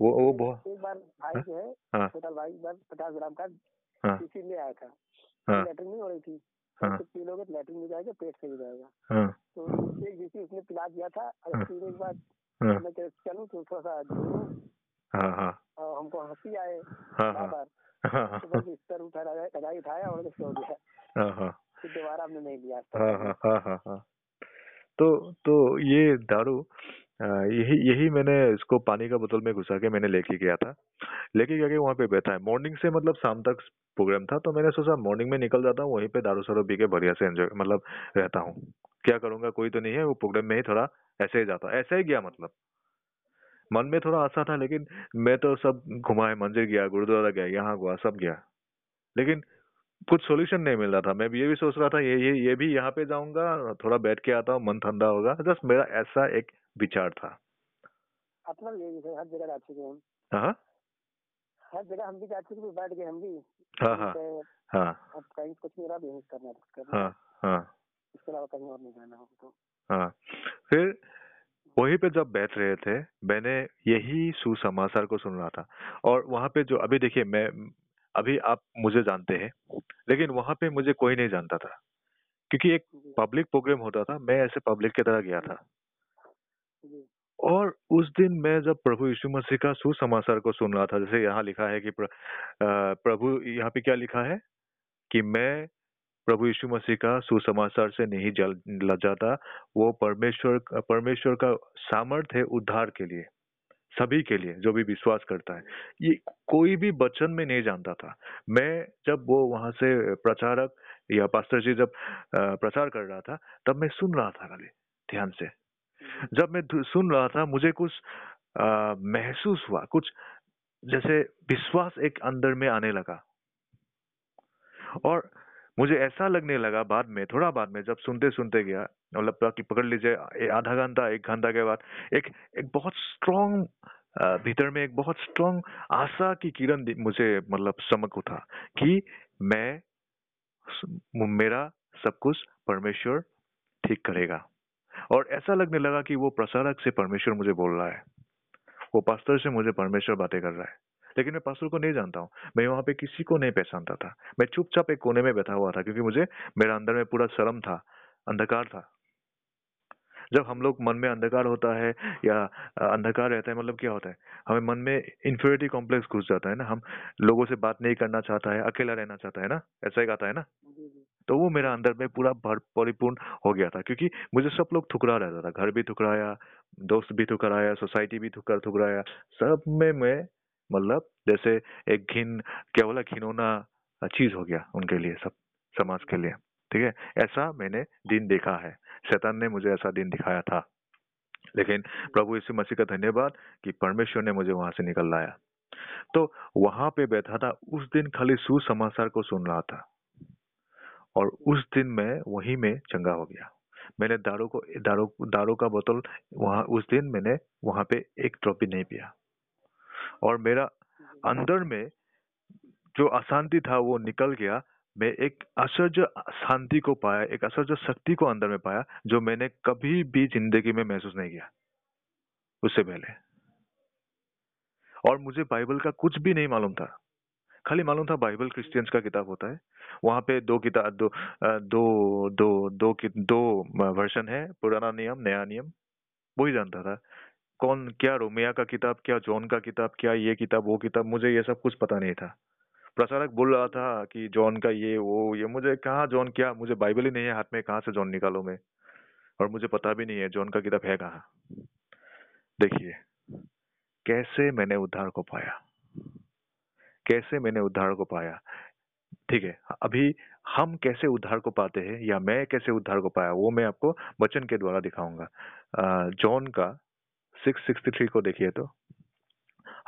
वो वो बहुत एक बार भाई जो है हाँ। छोटा भाई बार पचास ग्राम का हाँ। शीशी ले आया था हाँ। लेटरिन नहीं हो रही थी हाँ। तो पी लोगे तो लेटरिन में जाएगा पेट सही जाएगा। हाँ। तो एक शीशी उसने पिला दिया था और हाँ। पीने के बाद हाँ। मैं चलूँ तो थोड़ा सा हाँ हाँ। हमको हँसी आए हाँ बार तो उठा उठाया और सो गया। हाँ हाँ। फिर दोबारा हमने नहीं लिया हाँ हाँ हाँ हाँ हाँ। तो तो ये दारू यही यही मैंने इसको पानी का बोतल में घुसा के मैंने लेके गया था। लेके गया के वहाँ पे बैठा है। मॉर्निंग से मतलब शाम तक प्रोग्राम था तो मैंने सोचा मॉर्निंग में निकल जाता हूँ वहीं पे दारू सारू पी के बढ़िया से एंजॉय मतलब रहता हूँ। क्या करूँगा कोई तो नहीं है वो प्रोग्राम में ही थोड़ा ऐसे ही जाता ऐसे ही गया मतलब। मन में थोड़ा आशा था लेकिन मैं तो सब घुमाए मंदिर गया गुरुद्वारा गया यहाँ हुआ सब गया। लेकिन कुछ सॉल्यूशन नहीं मिल रहा था। मैं भी ये भी सोच रहा था ये ये ये भी यहाँ पे जाऊँगा थोड़ा बैठ के आता हूँ मन ठंडा होगा। जस्ट मेरा ऐसा एक विचार था। अपना गए हर जगह जा चुके हम। हाँ हर जगह हम भी जा चुके हैं, बैठ गए हम भी। हाँ हाँ तो हाँ। अब कहीं कुछ मेरा भी करना है, है। हाँ। हाँ इसके अलावा कहीं और नहीं जाना हमको हाँ। फिर वहीं पे जब बैठ रहे थे मैंने यही सुसमाचार को सुन रहा था। और वहाँ पे जो अभी देखिए मैं अभी आप मुझे जानते हैं लेकिन वहाँ पे मुझे कोई नहीं जानता था। क्योंकि एक पब्लिक प्रोग्राम होता था मैं ऐसे पब्लिक की तरह गया था। और उस दिन मैं जब प्रभु यीशु मसीह का सुसमाचार को सुन रहा था जैसे यहाँ लिखा है कि प्र, अ, प्रभु यहाँ पे क्या लिखा है? कि मैं प्रभु यीशु मसीह का सुसमाचार से नहीं जल जाता। वो परमेश्वर परमेश्वर का सामर्थ्य है उद्धार के लिए सभी के लिए जो भी विश्वास करता है। ये कोई भी वचन में नहीं जानता था। मैं जब वो वहाँ से प्रचारक या पास्टर जी जब प्रचार कर रहा था तब मैं सुन रहा था खाली ध्यान से। जब मैं सुन रहा था मुझे कुछ आ, महसूस हुआ कुछ जैसे विश्वास एक अंदर में आने लगा। और मुझे ऐसा लगने लगा बाद में, थोड़ा बाद में जब सुनते सुनते गया मतलब पक- पकड़ लीजिए आधा घंटा, एक घंटा के बाद एक एक बहुत स्ट्रॉन्ग भीतर में एक बहुत स्ट्रॉन्ग आशा की किरण मुझे मतलब चमक उठा कि मैं मेरा सब कुछ परमेश्वर ठीक करेगा। और ऐसा लगने लगा कि वो प्रसारक से परमेश्वर मुझे बोल रहा है। वो पास्टर से मुझे परमेश्वर बातें कर रहा है। लेकिन मैं पास्टर को नहीं जानता हूँ। मैं वहाँ पे किसी को नहीं पहचानता था। मैं चुपचाप एक कोने में बैठा हुआ था क्योंकि मुझे मेरा अंदर में पूरा शर्म था अंधकार था। जब हम लोग मन में अंधकार होता है या अंधकार रहता है मतलब क्या होता है? हमें मन में इंफियोरिटी कॉम्प्लेक्स घुस जाता है ना। हम लोगों से बात नहीं करना चाहता है अकेला रहना चाहता है ना? ऐसा ही आता है ना? तो वो मेरा अंदर में पूरा भर परिपूर्ण हो गया था क्योंकि मुझे सब लोग ठुकरा रहता था। घर भी ठुकराया दोस्त भी ठुकराया सोसाइटी भी ठुकर ठुकराया सब में मैं मतलब जैसे एक घिन, क्या बोला, घिनौना चीज़ हो गया उनके लिए सब, समाज के लिए, ठीक है? ऐसा मैंने दिन देखा है। शैतान ने मुझे ऐसा दिन दिखाया था। लेकिन प्रभु यीशु मसीह का धन्यवाद कि परमेश्वर ने मुझे वहाँ से निकल लाया। तो वहाँ पे बैठा था, उस दिन खाली सुसमाचार को सुन रहा था। और उस दिन मैं, वहीं में चंगा हो गया। मैंने दारू को, दारू दारू का बोतल वहाँ, उस दिन मैंने वहाँ पे एक ड्रॉप भी नहीं पिया। और मेरा अंदर में जो अशांति था वो निकल गया। मैं एक आश्चर्य शांति को पाया एक आश्चर्य शक्ति को अंदर में पाया जो मैंने कभी भी ज़िंदगी में महसूस नहीं किया उससे पहले। और मुझे बाइबल का कुछ भी नहीं मालूम था। खाली मालूम था बाइबल क्रिश्चियंस का किताब होता है। वहाँ पे दो किताब दो दो दो दो दो वर्षन है पुराना नियम नया नियम वही जानता था। कौन क्या रोमिया का किताब, क्या जॉन का किताब, क्या ये किताब, वो किताब, मुझे ये सब कुछ पता नहीं था। प्रसारक बोल रहा था कि जॉन का ये, वो, ये, मुझे कहाँ जॉन, क्या, मुझे बाइबल ही नहीं है हाथ में, कहाँ से जॉन निकालो मैं? और मुझे पता भी नहीं है जॉन का किताब है कहाँ। देखिए, कैसे मैंने उद्धार को पाया? कैसे मैंने उद्धार को पाया? ठीक है, अभी हम कैसे उद्धार को पाते हैं या मैं कैसे उद्धार को पाया, वो मैं आपको वचन के द्वारा दिखाऊँगा। जॉन का सिक्स सिक्सटी थ्री को देखिए तो।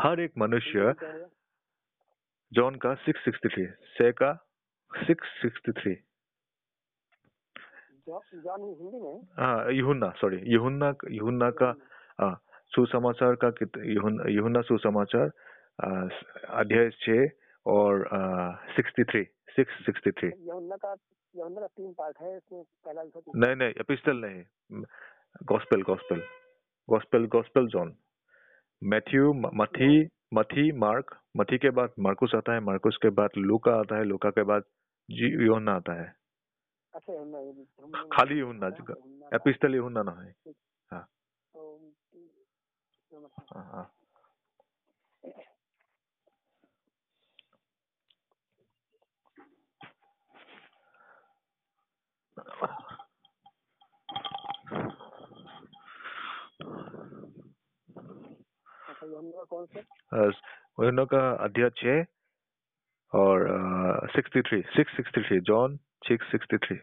हर एक मनुष्य जॉन का सिक्स सिक्सटी थ्री से का सिक्स सिक्सटी थ्री। है? यूहुन्ना सॉरी यूहुन्ना यूहुन्ना का हाँ, सुसमाचार का यूहुन्ना सुसमाचार अध्याय छः और sixty three six sixty three. का तीन पार्ट है नहीं नहीं एपिस्टल नहीं gospel gospel. Gospel gospel John Matthew मथी मथी मार्क मथी के बाद मार्कुस आता है मार्कुस के बाद लूका आता है लूका के बाद जी यूहन्ना आता है। अच्छा खाली यमुना एपिस्टल यूहन्ना ना है। तो, हाँ, हाँ। कौन सा यूहन्ना का अध्याय छः और sixty three six sixty three John six sixty three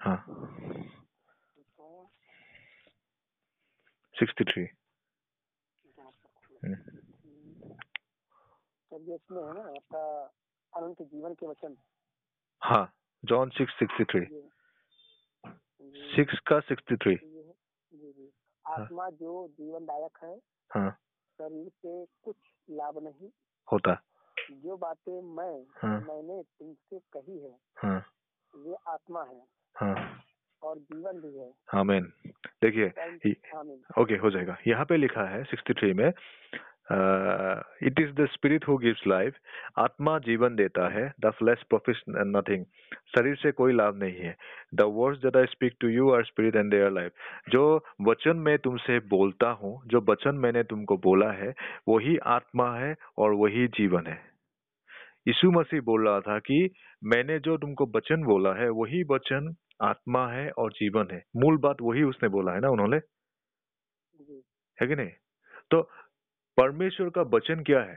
हाँ सिक्सटी थ्री इसमें है ना आपका अनंत जीवन के वचन। हाँ John six sixty three six का सिक्सटी थ्री। ये है जी। आत्मा जो जीवनदायक है हाँ। शरीर से कुछ लाभ नहीं। होता। जो बातें मैं हाँ। मैंने तुमसे कही है हाँ। वे आत्मा है। हाँ। और जीवन भी है। आमीन। देखिए ये- ओके हो जाएगा। यहाँ पे लिखा है सिक्सटी थ्री में it is the spirit who gives life आत्मा जीवन देता है द फ्लैश प्रोफिस नथिंग शरीर से कोई लाभ नहीं है। The words that I speak to you are spirit and they're life जो वचन मैं तुमसे बोलता हूँ जो वचन मैंने तुमको बोला है वही आत्मा है और वही जीवन है। यीशु मसीह बोल रहा था कि मैंने जो तुमको वचन बोला है वही वचन आत्मा है और जीवन है। मूल बात वही उसने बोला है ना उन्होंने? है कि नहीं? तो परमेश्वर का वचन क्या है?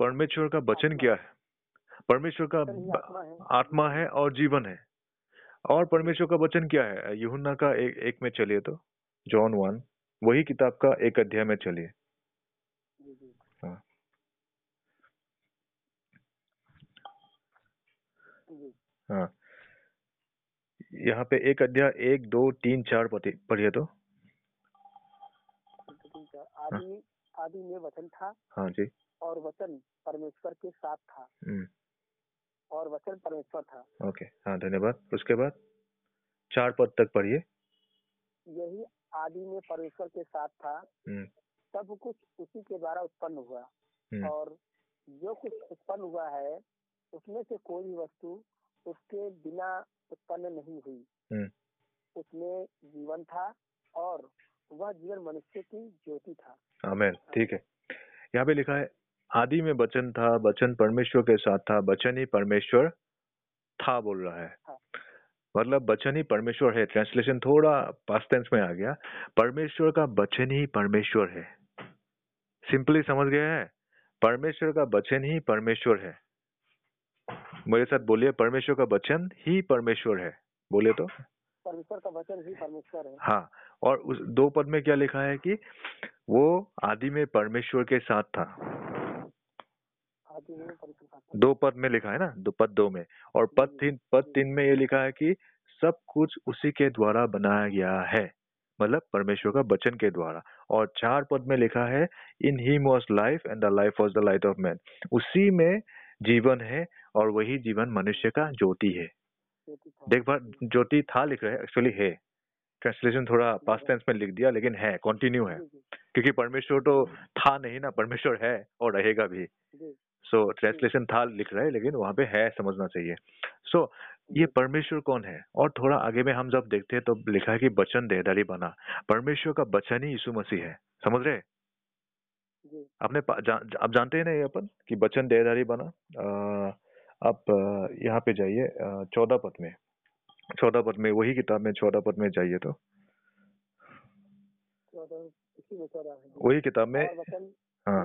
परमेश्वर का वचन क्या है? परमेश्वर का आत्मा है। और जीवन है। और परमेश्वर का वचन क्या है? यूहन्ना का एक एक में चलिए तो जॉन वन वही किताब का एक अध्याय में चलिए। हाँ। हाँ। यहाँ पे एक अध्याय एक दो तीन चार पढ़िए तो। आदि आदि में वचन था हाँ जी। और वचन परमेश्वर के साथ था। हम्म। और वचन परमेश्वर था। ओके हाँ धन्यवाद। उसके बाद चार पद तक पढ़िए। यही आदि में परमेश्वर के साथ था। हम्म। सब कुछ उसी के द्वारा उत्पन्न हुआ। हम्म। और जो कुछ उत्पन्न हुआ है उसमें से कोई भी वस्तु उसके बिना उत्पन्न नहीं हुई। हम्म। उसमें जीवन था और वह जीवन मनुष्य की ज्योति था। आमेन ठीक है। यहाँ पे लिखा है आदि में वचन था वचन परमेश्वर के साथ था वचन ही परमेश्वर था बोल रहा है। हाँ। मतलब वचन ही परमेश्वर है। ट्रांसलेशन थोड़ा पास्ट टेंस में आ गया। परमेश्वर का बचन ही परमेश्वर है। सिंपली समझ गए हैं? परमेश्वर का बचन ही परमेश्वर है। मेरे साथ बोलिए परमेश्वर का बचन ही परमेश्वर है। बोलिए तो। परमेश्वर का वचन ही परमेश्वर है। हाँ और उस दो पद में क्या लिखा है कि वो आदि में परमेश्वर के साथ था। आदि में परमेश्वर दो पद में लिखा है ना दो पद दो में। और पद तीन पद तीन में ये लिखा है कि सब कुछ उसी के द्वारा बनाया गया है मतलब परमेश्वर का वचन के द्वारा। और चार पद में लिखा है in he was life and the life was the light of man उसी में जीवन है और वही जीवन मनुष्य का ज्योति है। ज्योति था। देख बार ज्योति था लिख रहे हैं एक्चुअली है। ट्रांसलेशन थोड़ा पास्ट टेंस में लिख दिया लेकिन है कंटिन्यू है। क्योंकि परमेश्वर तो था नहीं ना परमेश्वर है और रहेगा भी। सो ट्रांसलेशन था लिख रहा है लेकिन वहाँ पे है समझना चाहिए। सो ये परमेश्वर कौन है? और थोड़ा आगे में हम जब देखते हैं तो लिखा है कि वचन देहदारी बना। परमेश्वर का बचन ही यीशु मसीह है। समझ रहे आपने जा, जा, आप जानते हैं ना ये अपन कि बचन देहदारी बना? अ, आप यहाँ पे जाइए चौदह पद में। चौदह पद में वही किताब में चौदह पद में जाइए तो। वही किताब में और हाँ।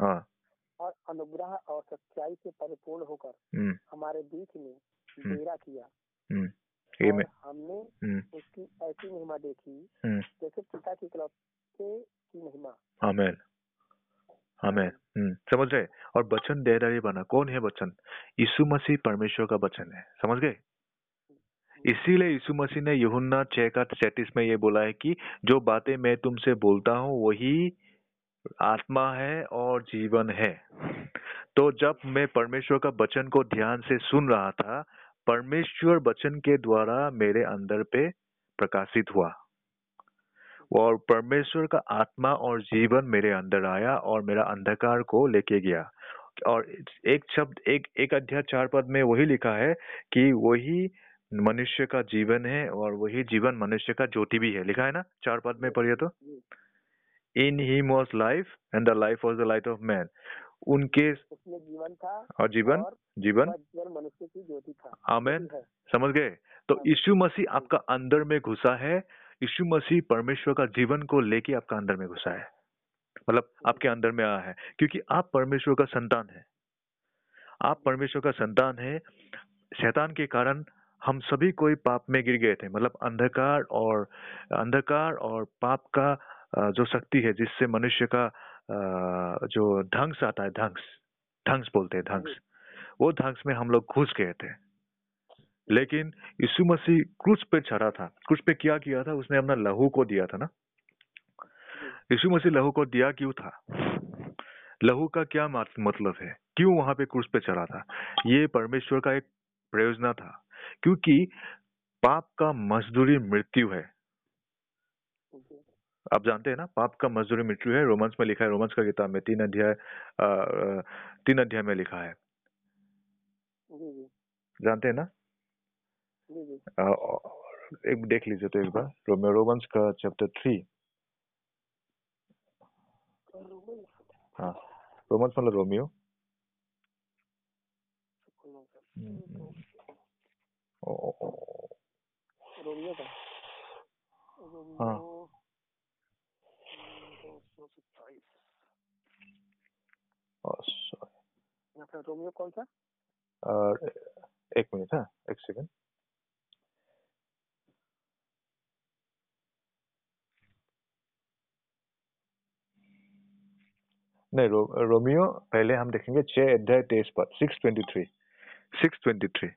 हाँ। और अनुग्रह और सच्चाई से परिपूर्ण होकर हम्म। हमारे बीच में हम्म। डेरा किया। हम्म। और हमने उसकी ऐसी महिमा देखी जैसे पिता की इकलौते की महिमा। आमेन। आमेन हम्म समझ रहे और वचन देहदारी बना। कौन है वचन यीशु मसीह परमेश्वर का वचन है। समझ गए? इसीलिए यीशु मसीह ने यूहन्ना छह का सैतीस में ये बोला है कि जो बातें मैं तुमसे बोलता हूँ, वही आत्मा है और जीवन है। तो जब मैं परमेश्वर का वचन को ध्यान से सुन रहा था, परमेश्वर वचन के द्वारा मेरे अंदर पे प्रकाशित हुआ। और परमेश्वर का आत्मा और जीवन मेरे अंदर आया और मेरा अंधकार को लेके गया। और एक शब्द एक एक अध्याय चार पद में वही लिखा है कि वही मनुष्य का जीवन है और वही जीवन मनुष्य का ज्योति भी है। लिखा है ना? चार पद में पढ़िए तो। In he was life and the life was the light of man. उनके जीवन था और जीवन? और जीवन? मनुष्य की ज्योति था। आमेन। समझ गए? तो यीशु मसीह आपका अंदर में घुसा है यीशु मसीह परमेश्वर का जीवन को लेके आपका अंदर में घुसा है। मतलब आपके अंदर में आया है, क्योंकि आप परमेश्वर का संतान है। आप परमेश्वर का संतान है। शैतान के कारण हम सभी कोई पाप में गिर गए थे। मतलब अंधकार और अंधकार और पाप का जो शक्ति है, जिससे मनुष्य का जो ध्वंस आता है ध्वंस ध्वंस बोलते हैं ध्वंस वो ध्वंस में हम लोग घुस गए थे। लेकिन यीशु मसीह क्रूस पे चढ़ा था। क्रूस पे क्या किया था? उसने अपना लहू को दिया था ना? यीशु मसीह लहू को दिया क्यों था? लहू का क्या मतलब है? क्यों वहाँ पे क्रूस पे चढ़ा था? ये परमेश्वर का एक प्रयोजना था। क्योंकि पाप का मजदूरी मृत्यु है। आप जानते हैं ना? पाप का मजदूरी मृत्यु है। रोमन्स में लिखा है रोमन्स का किताब में तीन अध्याय तीन अध्याय में लिखा है। जानते हैं ना? एक देख लीजिए तो एक बार रोमियो रोमन्स का चैप्टर थ्री। हाँ रोमन्स मतलब रोमियो। हम्म, रोमियो हाँ। पे रोमियो कौन सा? एक मिनट हाँ एक सेकंड। नहीं रो, रोमियो पहले हम देखेंगे छह अध्याय तेईस पद six twenty three six twenty three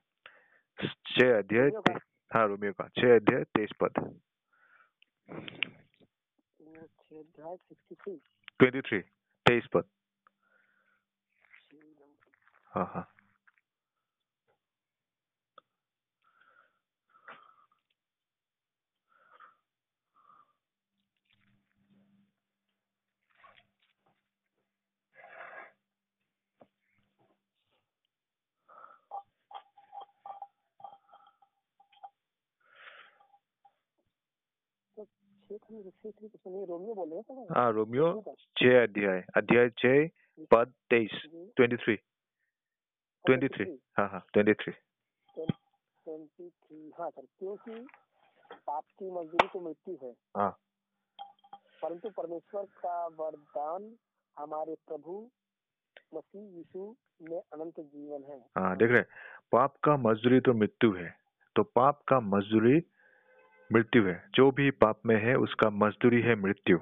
छह अध्याय हाँ रोमियो का। छह अध्याय तेईस पद। ट्वेंटी थ्री तेईस पद। हाँ हाँ छह थ्री छह थ्री कुछ नहीं रोमियो बोल रहे हैं रोमियो रोमियो अध्याय अध्याय छह पद तेईस ट्वेंटी थ्री ट्वेंटी थ्री हाँ हाँ ट्वेंटी थ्री ट्वेंटी थ्री हाँ सर क्योंकि पाप की मजदूरी तो मृत्यु है। हाँ। परंतु परमेश्वर का वरदान हमारे प्रभु मसीह यीशु में अनंत जीवन है। हाँ देख रहे पाप का मजदूरी तो मृत्यु है तो पाप का मजदूरी मृत्यु है। जो भी पाप में है उसका मजदूरी है मृत्यु।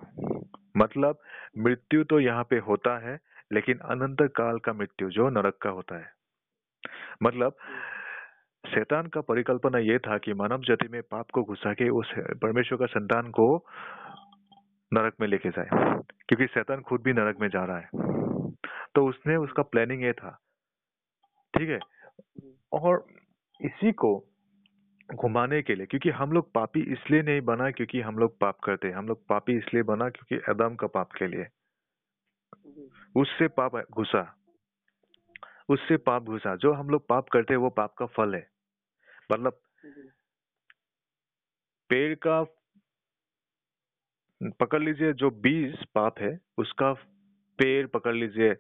मतलब मृत्यु तो यहाँ पे होता है लेकिन अनंत काल का मृत्यु जो नरक का होता है। मतलब शैतान का परिकल्पना यह था कि मानव जाति में पाप को घुसा के उस परमेश्वर का संतान को नरक में लेके जाए क्योंकि शैतान खुद भी नरक में जा रहा है। तो उसने उसका प्लानिंग ये था। ठीक है? और इसी को घुमाने के लिए क्योंकि हम लोग पापी इसलिए नहीं बना क्योंकि हम लोग पाप करते हैं। हम लोग पापी इसलिए बना क्योंकि आदम का पाप के लिए। उससे पाप घुसा। उससे पाप घुसा। जो हम लोग पाप करते हैं वो पाप का फल है। मतलब पेड़ का पकड़ लीजिए जो बीज पाप है उसका पेड़ पकड़ लीजिए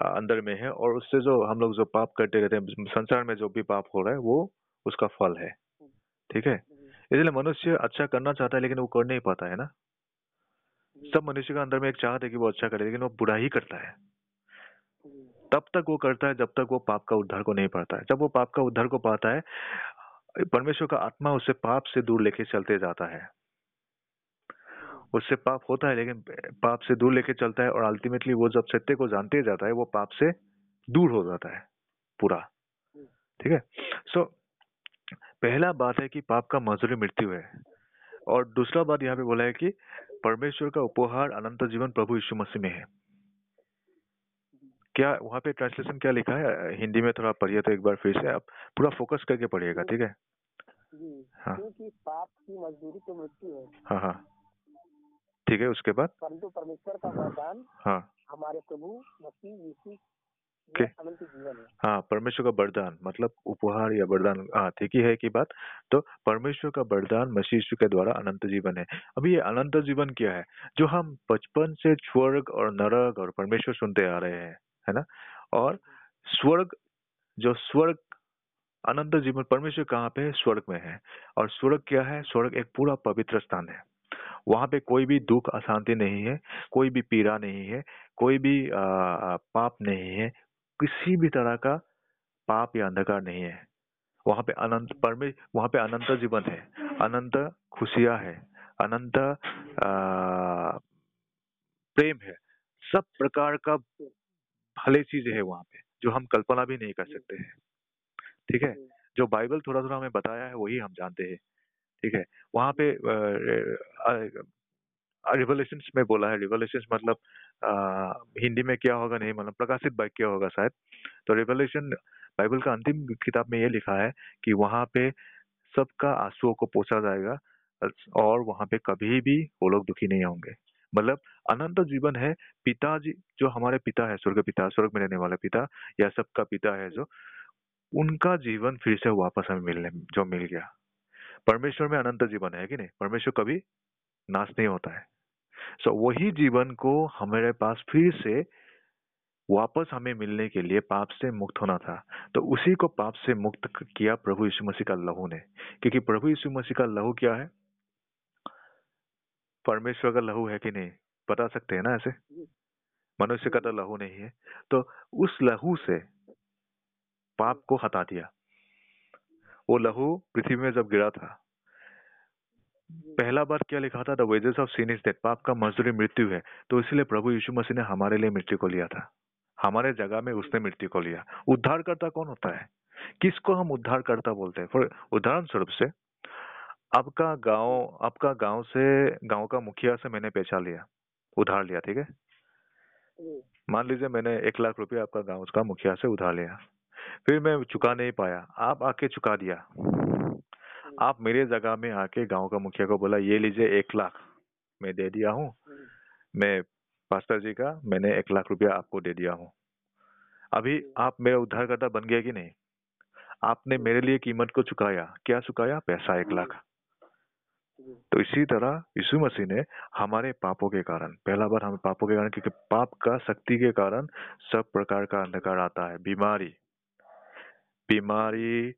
अंदर में है और उससे जो हम लोग जो पाप करते रहते हैं संसार में जो भी पाप हो रहा है वो उसका फल है। ठीक है? इसलिए मनुष्य अच्छा करना चाहता है लेकिन वो कर नहीं पाता है ना? सब मनुष्य का अंदर में एक चाहत है कि वो अच्छा करे लेकिन वो बुरा ही करता है। तब तक वो करता है जब तक वो पाप का उद्धार को नहीं पाता है। जब वो पाप का उद्धार को पाता है परमेश्वर का आत्मा उसे पाप से दूर लेके चलते जाता है। उससे पाप होता है लेकिन पाप से दूर लेके चलता है और अल्टीमेटली वो जब सत्य को जानते जाता है वो पाप से दूर हो जाता है पूरा। ठीक है? सो पहला बात है कि पाप का मजदूरी मृत्यु है। और दूसरा बात यहाँ पे बोला है कि परमेश्वर का उपहार अनंत जीवन प्रभु यीशु मसीह में है। क्या वहाँ पे ट्रांसलेशन क्या लिखा है? हिंदी में थोड़ा पढ़िए तो एक बार फिर से आप पूरा फोकस करके पढ़िएगा ठीक है? हाँ। क्योंकि पाप की मजदूरी तो मृत्यु है। हाँ हाँ। ठीक है उसके बाद? परंतु परमेश्वर का वरदान हाँ। हमारे प्रभु मसीह यीशु के? में अनंत जीवन है परमेश्वर का वरदान मतलब उपहार या वरदान हाँ ठीक ही है की बात। तो परमेश्वर का वरदान मसीह यीशु के द्वारा अनंत जीवन है। अभी ये अनंत जीवन क्या है? जो हम बचपन से स्वर्ग और नरक और परमेश्वर सुनते आ रहे हैं है ना? और स्वर्ग जो स्वर्ग अनंत जीवन परमेश्वर कहाँ पे है? स्वर्ग में है। और स्वर्ग क्या है? स्वर्ग एक पूरा पवित्र स्थान है। वहाँ पे कोई भी दुख अशांति नहीं है कोई भी पीड़ा नहीं है कोई भी आ, पाप नहीं है किसी भी तरह का पाप या अंधकार नहीं है। वहाँ पे अनंत परमे, वहाँ पे अनंत जीवन है। अनंत खुशियाँ है। अनंत प्रेम है। सब प्रकार का भले चीज़ें है वहाँ पे, जो हम कल्पना भी नहीं कर सकते हैं। ठीक है? जो बाइबल थोड़ा थोड़ा हमें बताया है, वही हम जानते हैं। ठीक है? वहाँ पे रिवोल्यूशन में बोला है। रिवोल्यूशन मतलब आ, हिंदी में क्या होगा नहीं मतलब प्रकाशित बाइक क्या होगा शायद। तो रिवोल्यूशन बाइबल का अंतिम किताब में ये लिखा है कि वहाँ पे सबका आंसुओं को पोछा जाएगा और वहाँ पे कभी भी वो लोग दुखी नहीं होंगे। मतलब अनंत जीवन है पिताजी जो हमारे पिता है स्वर्ग पिता स्वर्ग में रहने वाले पिता या सबका पिता है जो उनका जीवन फिर से वापस हमें मिलने जो मिल गया। परमेश्वर में अनंत जीवन है कि नहीं? परमेश्वर कभी नाश नहीं होता है। सो so, वही जीवन को हमारे पास फिर से वापस हमें मिलने के लिए पाप से मुक्त होना था। तो उसी को पाप से मुक्त किया प्रभु यीशु मसीह का लहू ने। क्योंकि प्रभु यीशु मसीह का लहू क्या है? परमेश्वर का लहू है कि नहीं? बता सकते हैं ना ऐसे? मनुष्य का तो लहू नहीं है। तो उस लहू से पाप को हटा दिया। वो लहू पृथ्वी में जब गिरा था पहला बार क्या लिखा था? The wages of sin is death पाप का मजदूरी मृत्यु है। तो इसलिए प्रभु यीशु मसीह ने हमारे लिए मृत्यु को लिया था। हमारे जगह में उसने मृत्यु को लिया। उद्धारकर्ता कौन होता है? किसको हम उद्धारकर्ता बोलते हैं? फॉर उदाहरण स्वरूप से आपका गाँव आपका गाँव से गाँव का मुखिया से मैंने पैसा लिया। उधार लिया ठीक है? मान लीजिए मैंने एक लाख रुपया आपका गाँव का मुखिया से उधार लिया। फिर मैं चुका नहीं पाया। आप आके चुका दिया। आप मेरे जगह में आके गाँव का मुखिया को बोला ये लीजिए एक लाख मैं दे दिया हूँ। हम्म, मैं पास्टर जी का मैंने एक लाख रुपया आपको दे दिया हूँ। अभी आप मेरा उद्धारकर्ता बन गया कि नहीं? आपने मेरे लिए कीमत को चुकाया। क्या चुकाया? पैसा एक लाख। तो इसी तरह यीशु मसीह ने हमारे पापों के कारण पहला बार हमें पापों के कारण क्योंकि पाप का शक्ति के कारण सब प्रकार का अंधकार आता है। बीमारी। बीमारी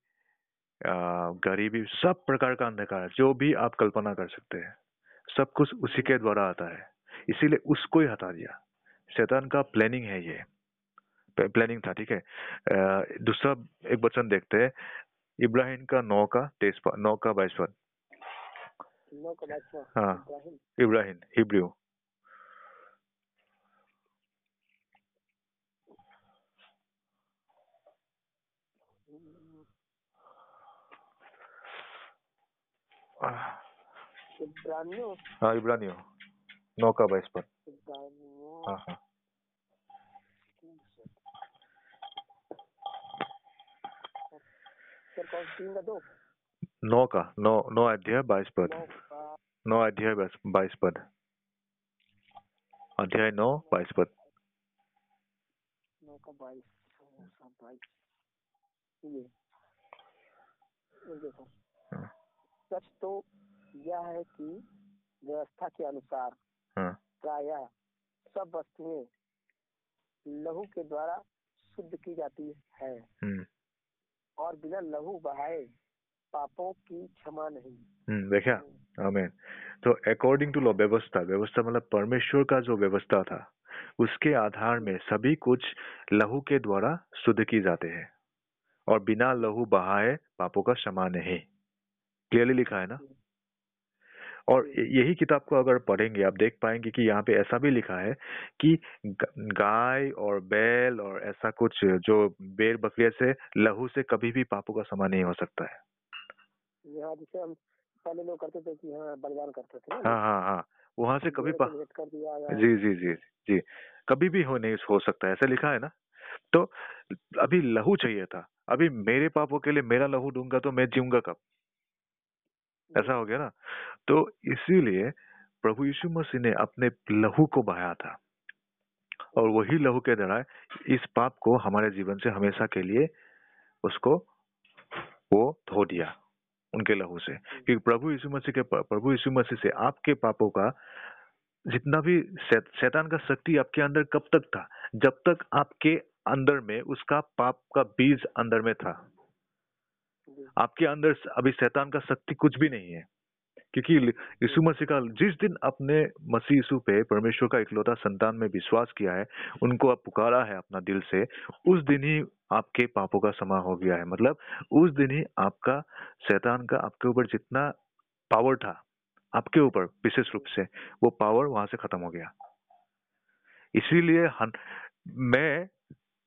गरीबी सब प्रकार का अंधकार जो भी आप कल्पना कर सकते हैं सब कुछ उसी के द्वारा आता है। इसीलिए उसको ही हटा दिया। शैतान का प्लानिंग है ये। प्लानिंग था ठीक है? दूसरा एक वचन देखते हैं। इब्राहिम का नौ का तेईस नौ का बाईस पद का हाँ। इब्राहिम। इब्राहिम हिब्रू इब्रानियों हाँ इब्रानियों नौ का बाईस इब्रानियों हाँ हाँ। सर कौन तीन का दो? नौ का। नौ नौ अध्याय बाईस पद। नौ अध्याय बाईस पद। अध्याय नौ बाईस पद। नौ का बाईस हाँ। सच तो यह है कि व्यवस्था के अनुसार हाँ। प्रायः सब वस्तुएँ लहू के द्वारा शुद्ध की जाती है। हम्म। और बिना लहू बहाए पापों की क्षमा नहीं। हम्म देखा आमीन। तो अकॉर्डिंग टू लॉ व्यवस्था व्यवस्था मतलब परमेश्वर का जो व्यवस्था था उसके आधार में सभी कुछ लहू के द्वारा शुद्ध की जाते हैं। और बिना लहू बहाए पापों का क्षमा नहीं। क्लियरली लिखा है ना? और यही किताब को अगर पढ़ेंगे आप देख पाएँगे कि यहाँ पे ऐसा भी लिखा है कि गाय और बैल और ऐसा कुछ जो बेर बकरिया से लहू से कभी भी पापों का क्षमा नहीं हो सकता है। यहाँ जिसे हम पहले लोग करते थे कि हाँ बलिदान करते थे हाँ हाँ हाँ वहाँ से कभी पा जी जी जी जी कभी भी हो नहीं हो सकता है ऐसा लिखा है ना। तो अभी लहू चाहिए था अभी मेरे पापों के लिए मेरा लहू दूँगा तो मैं जीऊँगा कब? ऐसा हो गया ना? तो इसीलिए प्रभु यीशु मसीह ने अपने लहू को बहाया था। और वही लहू के द्वारा इस पाप को हमारे जीवन से हमेशा के लिए उसको वो धो दिया, उनके लहू से। क्योंकि प्रभु यीशु मसीह के प्रभु यीशु मसीह से आपके पापों का जितना भी शैत- शैतान का शक्ति आपके अंदर कब तक था? जब तक आपके अंदर में उसका पाप का बीज अंदर में था। आपके अंदर अभी शैतान का शक्ति कुछ भी नहीं है। क्योंकि यीशु मसीह का, जिस दिन आपने मसीह यीशु पे परमेश्वर का इकलौता संतान में विश्वास किया है, उनको आप पुकारा है अपना दिल से, उस दिन ही आपके पापों का समा हो गया है। मतलब उस दिन ही आपका शैतान का आपके ऊपर जितना पावर था, आपके ऊपर, विशेष रूप से, वो पावर वहाँ से खत्म हो गया। इसीलिए मैं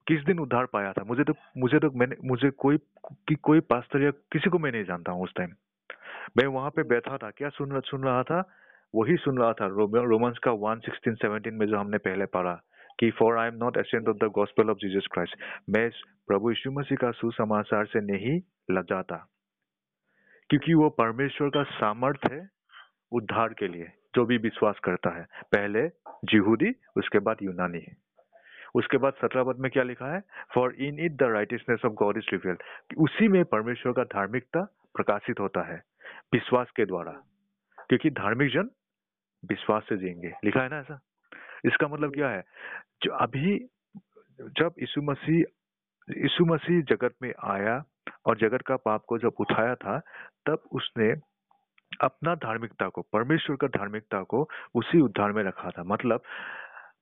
किस दिन उद्धार पाया था? मुझे तो मुझे तो मैंने, मुझे कोई, कि कोई पास्टर या किसी को मैं नहीं जानता हूँ उस टाइम मैं वहाँ पे बैठा था, क्या सुन सुन रहा था? वही सुन रहा था रोमन्स का 1 16 17 में जो हमने पहले पढ़ा, कि for I am not ashamed of the gospel of Jesus Christ मैं प्रभु यीशु मसीह का सुसमाचार से नहीं लजाता क्योंकि वो परमेश्वर का सामर्थ है उद्धार के लिए, जो भी विश्वास करता है। पहले जिहूदी, उसके बाद यूनानी। उसके बाद सत्रह पद में क्या लिखा है? For in it the righteousness of God is revealed उसी में परमेश्वर का धार्मिकता प्रकाशित होता है, विश्वास के द्वारा। क्योंकि धार्मिक जन विश्वास से जिएँगे। लिखा है ना ऐसा? इसका मतलब क्या है? जो अभी जब यीशु मसीह यीशु मसीह जगत में आया और जगत का पाप को जब उठाया था, तब उसने अपना धार्मिकता को, परमेश्वर का धार्मिकता को उसी उद्धार में रखा था। मतलब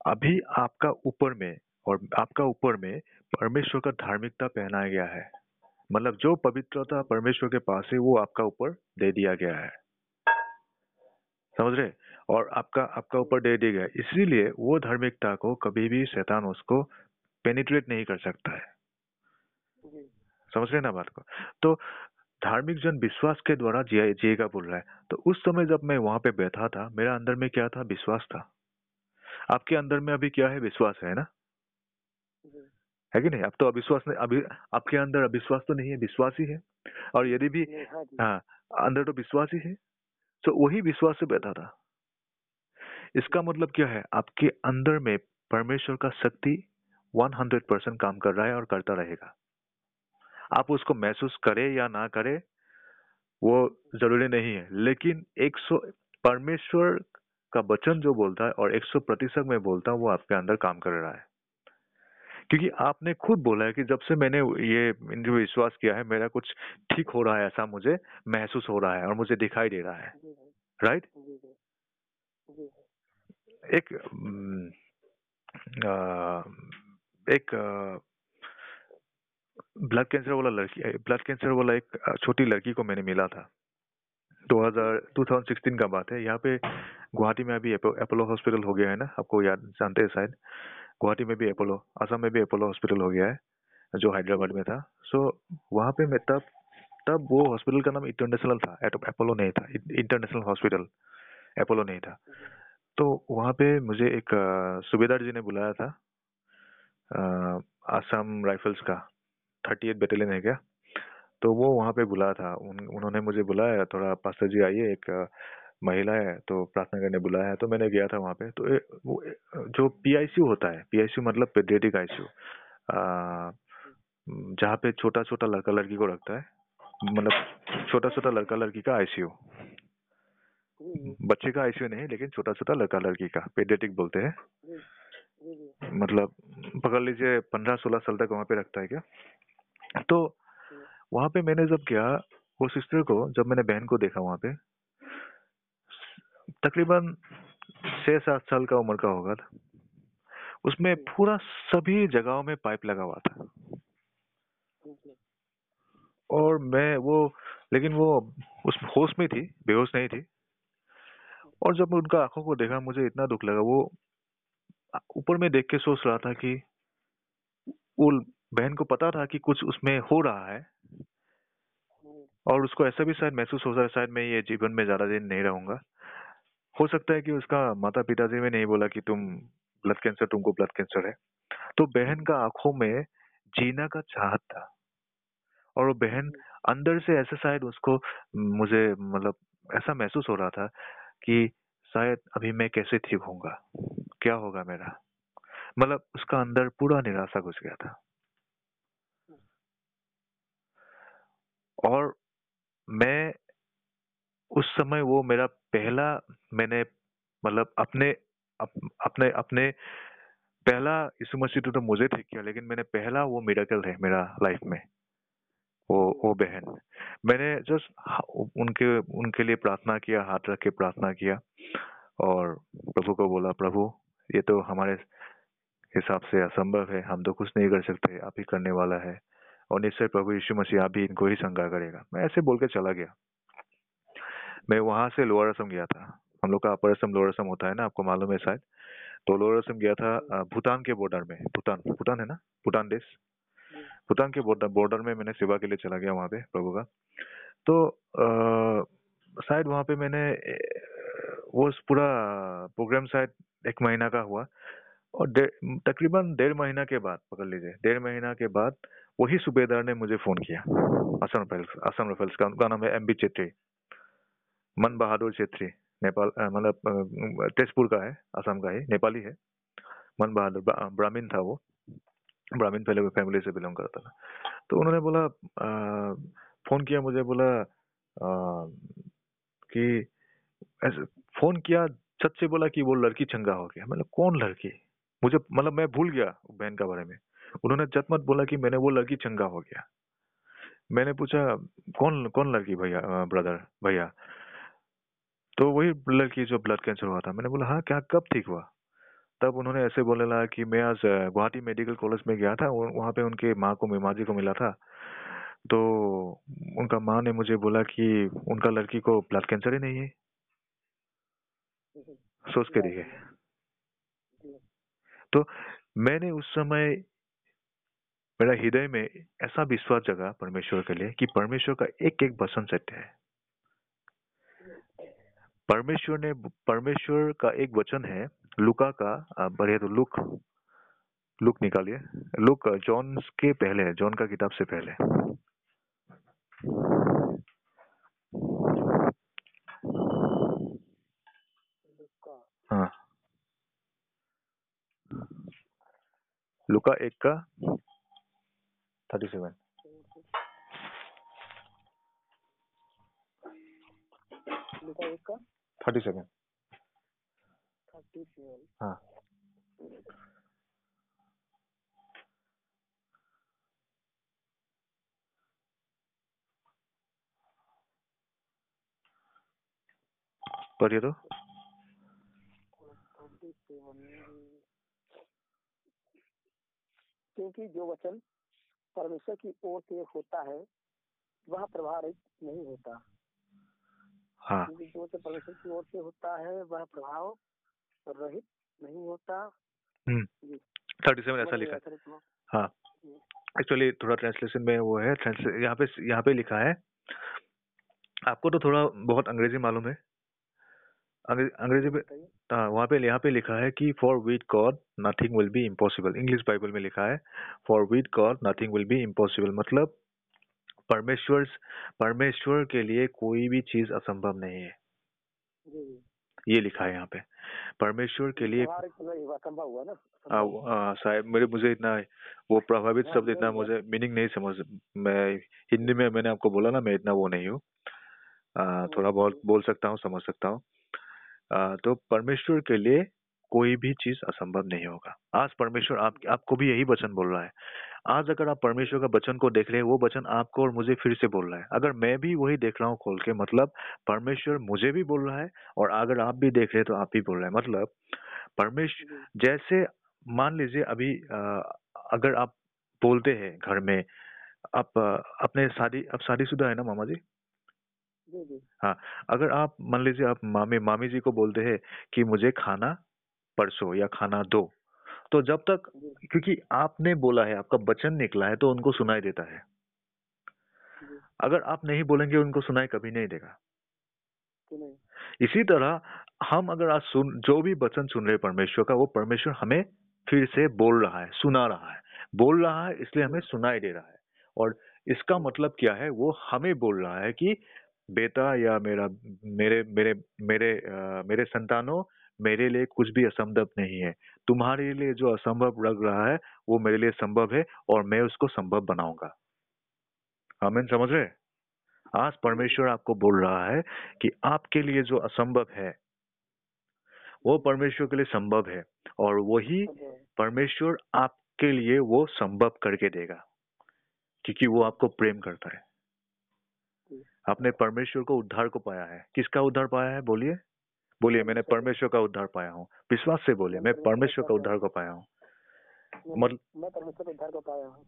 अभी आपका ऊपर में और आपका ऊपर में परमेश्वर का धार्मिकता पहनाया गया है। मतलब जो पवित्रता परमेश्वर के पास है वो आपका ऊपर दे दिया गया है। समझ रहे? और आपका आपका ऊपर दे दिया गया। इसीलिए वो धार्मिकता को कभी भी शैतान उसको पेनिट्रेट नहीं कर सकता है। समझ रहे ना बात को? तो धार्मिक जन विश्वास के द्वारा जिए जिएगा बोल रहा है। तो उस समय जब मैं वहाँ पे बैठा था मेरा अंदर में क्या था? विश्वास था। आपके अंदर में अभी क्या है? विश्वास है ना? है कि नहीं? अब तो अविश्वास नहीं अभी आपके अंदर अविश्वास तो नहीं है विश्वास ही। है और यदि भी हाँ हाँ अंदर तो विश्वास ही है तो वही विश्वास से बैठा था। इसका मतलब क्या है? आपके अंदर में परमेश्वर का शक्ति 100 परसेंट काम कर रहा है और करता रहेगा। आप उसको महसूस करें या ना करें वो ज़रूरी नहीं है। लेकिन 100 परमेश्वर का वचन जो बोलता है और 100 प्रतिशत में बोलता है वो आपके अंदर काम कर रहा है। क्योंकि आपने खुद बोला है कि जब से मैंने ये विश्वास किया है मेरा कुछ ठीक हो रहा है ऐसा मुझे महसूस हो रहा है और मुझे दिखाई दे रहा है। राइट एक आ, एक ब्लड कैंसर वाला लड़की ब्लड कैंसर वाला एक छोटी लड़की को मैंने मिला था। 2000 2016 का बात है। यहाँ पे गुवाहाटी में अभी अपोलो हॉस्पिटल हो गया है ना? आपको याद जानते हैं शायद। गुवाहाटी में भी अपोलो असम में भी अपोलो हॉस्पिटल हो गया है जो हैदराबाद में था। सो so, वहाँ पे मैं तब तब वो हॉस्पिटल का नाम इंटरनेशनल था। अपोलो नहीं था। इंटरनेशनल हॉस्पिटल अपोलो नहीं था। तो वहाँ पे मुझे एक सूबेदार जी ने बुलाया था अ, आसाम राइफल्स का। थर्टी एट बटालियन है क्या? तो वो वहाँ पे बुलाया था। उन, उन्होंने मुझे बुलाया थोड़ा पास्टर जी आइए एक महिला है तो प्रार्थना करने बुलाया है तो मैंने गया था वहाँ पे। तो ए, वो ए, जो पीआईसीयू होता है पीआईसीयू मतलब पेडियाट्रिक आईसीयू जहाँ पे छोटा छोटा लड़का लड़की को रखता है मतलब छोटा छोटा लड़का लड़की का आईसीयू बच्चे का आईसीयू नहीं लेकिन छोटा छोटा लड़का लड़की का पेडियाट्रिक बोलते हैं। मतलब पकड़ लीजिए पंद्रह सोलह साल तक वहाँ पे रखता है क्या? तो वहाँ पे मैंने जब गया वो सिस्टर को जब मैंने बहन को देखा वहाँ पे तकरीबन छह सात साल का उम्र का होगा था। उसमें पूरा सभी जगहों में पाइप लगा हुआ था। और मैं वो लेकिन वो उस होश में थी बेहोश नहीं थी। और जब मैं उनका आँखों को देखा मुझे इतना दुख लगा। वो ऊपर में देख के सोच रहा था कि वो बहन को पता था कि कुछ उसमें हो रहा है। और उसको ऐसा भी शायद महसूस हो रहा है शायद मैं ये जीवन में ज़्यादा दिन नहीं रहूँगा। हो सकता है कि उसका माता पिताजी में नहीं बोला कि तुम ब्लड कैंसर तुमको ब्लड कैंसर है। तो बहन का आँखों में जीना का चाहत था। और वो बहन अंदर से ऐसा शायद उसको मुझे मतलब ऐसा महसूस हो रहा था कि शायद अभी मैं कैसे ठीक होऊँगा। क्या होगा मेरा? मतलब उसका अंदर पूरा निराशा घुस गया था। और मैं उस समय वो मेरा पहला मैंने मतलब अपने अप, अपने अपने पहला यीशु मसीह तो मुझे ठीक किया लेकिन मैंने पहला वो मिराकल है मेरा लाइफ में वो वो बहन। मैंने जस्ट उनके उनके लिए प्रार्थना किया हाथ रख के प्रार्थना किया और प्रभु को बोला प्रभु ये तो हमारे हिसाब से असंभव है हम तो कुछ नहीं कर सकते आप ही करने वाला है और निश्चय प्रभु यीशु मसीह आप भी इनको ही संगा करेगा। मैं ऐसे बोल के चला गया। मैं वहाँ से लोअर असम गया था। हम लोग का अपर असम लोअर असम होता है ना, आपको मालूम है शायद। तो लोअर असम गया था भूटान के बॉर्डर में, भूटान भूटान है ना? भूटान देश। भूटान के बॉर्डर बॉर्डर में मैंने सेवा के लिए चला गया वहाँ पे, प्रभु का। तो शायद वहाँ पे मैंने वो पूरा प्रोग्राम शायद एक महीना का हुआ। और डे- तकरीबन डेढ़ महीना के बाद, पकड़ लीजिए, डेढ़ महीना के बाद वही सूबेदार ने मुझे फ़ोन किया असम रफेल्स असम रफेल्स का, उनका नाम है एम बी छेत्री मन बहादुर छेत्री नेपाल मतलब तेजपुर का है असम का ही नेपाली है। मन बहादुर ब्राह्मीण था वो। ब्राह्मीण पहले फैमिली से बिलोंग करता था। तो उन्होंने बोला अ, फ़ोन किया मुझे बोला अ, कि फ़ोन किया सच से बोला कि वो लड़की चंगा हो गया। मतलब कौन लड़की? मुझे मतलब मैं भूल गया बहन का बारे में। उन्होंने जतमत बोला कि मैंने वो लड़की चंगा हो गया। मैंने पूछा कौन कौन लड़की भैया ब्रदर भैया? तो वही लड़की जो ब्लड कैंसर हुआ था, मैंने बोला हाँ क्या, कब ठीक हुआ? तब उन्होंने ऐसे बोले लगा कि मैं आज गुवाहाटी मेडिकल कॉलेज में गया था वहाँ पे उनके माँ को माँ जी को मिला था। तो उनका माँ ने मुझे बोला कि उनका लड़की को ब्लड कैंसर ही नहीं है। सोच के देखिए। जी तो मैंने उस समय, मेरा हृदय में ऐसा विश्वास जगा परमेश्वर के लिए कि परमेश्वर का एक एक वचन सत्य है। परमेश्वर ने, परमेश्वर का एक वचन है, लुका का बढ़िए तो लुक लुक निकालिए। लुक जॉन के पहले है, जॉन का किताब से पहले हाँ। लुका एक का थर्टी सेवन लुका एक का थर्टी सेवन थर्टी सेवन हाँ। पढ़िए तो। क्योंकि जो वचन परमेश्वर की ओर से होता है वह प्रभावित नहीं होता। हाँ। क्योंकि जो वचन की ओर से होता है वह प्रभाव रहित नहीं होता। थर्टी सेवन ऐसा लिखा है। हाँ। एक्चुअली थोड़ा ट्रांसलेशन में वो है। यहाँ पे यहाँ पे लिखा है। आपको तो थोड़ा बहुत अंग्रेज़ी मालूम है। अंग्रेज़ी में हाँ वहाँ पे यहाँ पे लिखा है कि for with God nothing will be impossible English Bible में लिखा है for with God nothing will be impossible मतलब परमेश्वर परमेश्वर के लिए कोई भी चीज़ असंभव नहीं है। ये लिखा है यहाँ पे। परमेश्वर के लिए हुआ संभव हुआ ना? मेरे मुझे इतना वो प्रभावित हाँ, शब्द इतना मुझे मीनिंग नहीं समझ मैं हिंदी में मैंने आपको बोला ना मैं इतना वो नहीं हूँ। थोड़ा बहुत बोल सकता हूँ समझ सकता हूँ। तो परमेश्वर के लिए कोई भी चीज़ असंभव नहीं होगा। आज परमेश्वर आप आपको भी यही वचन बोल रहा है। आज अगर आप परमेश्वर का वचन को देख रहे हैं वो वचन आपको और मुझे फिर से बोल रहा है। अगर मैं भी वही देख रहा हूँ खोल के मतलब परमेश्वर मुझे भी बोल रहा है और अगर आप भी देख रहे हैं तो आप भी बोल रहे हैं। मतलब परमेश्वर जैसे मान लीजिए अभी अ, अगर आप बोलते हैं घर में आप अ, अपने शादी आप शादीशुदा है ना मामा जी? जी अगर आप मान लीजिए आप मामी मामी जी को बोलते हैं कि मुझे खाना परसों या खाना दो। तो जब तक क्योंकि आपने बोला है आपका वचन निकला है तो उनको सुनाई देता है। अगर आप नहीं बोलेंगे उनको सुनाई कभी नहीं देगा। नहीं। इसी तरह हम अगर आज सुन जो भी वचन सुन रहे परमेश्वर का वो परमेश्वर हमें फिर से बोल रहा है सुना रहा है। बोल रहा है इसलिए हमें सुनाई दे रहा है। और इसका मतलब क्या है? वो हमें बोल रहा है कि बेटा या मेरा मेरे मेरे मेरे अ, मेरे संतानों मेरे लिए कुछ भी असंभव नहीं है। तुम्हारे लिए जो असंभव लग रहा है वो मेरे लिए संभव है और मैं उसको संभव बनाऊँगा। हमें समझ रहे? आज परमेश्वर आपको बोल रहा है कि आपके लिए जो असंभव है वो परमेश्वर के लिए संभव है और वही परमेश्वर आपके लिए वो संभव करके देगा क्योंकि वो आपको प्रेम करता है। आपने परमेश्वर को उद्धार को पाया है। किसका उद्धार पाया है? बोलिए। बोलिए मैंने परमेश्वर का उद्धार पाया हूँ। विश्वास से बोलिए मैं परमेश्वर का उद्धार। को पाया हूँ।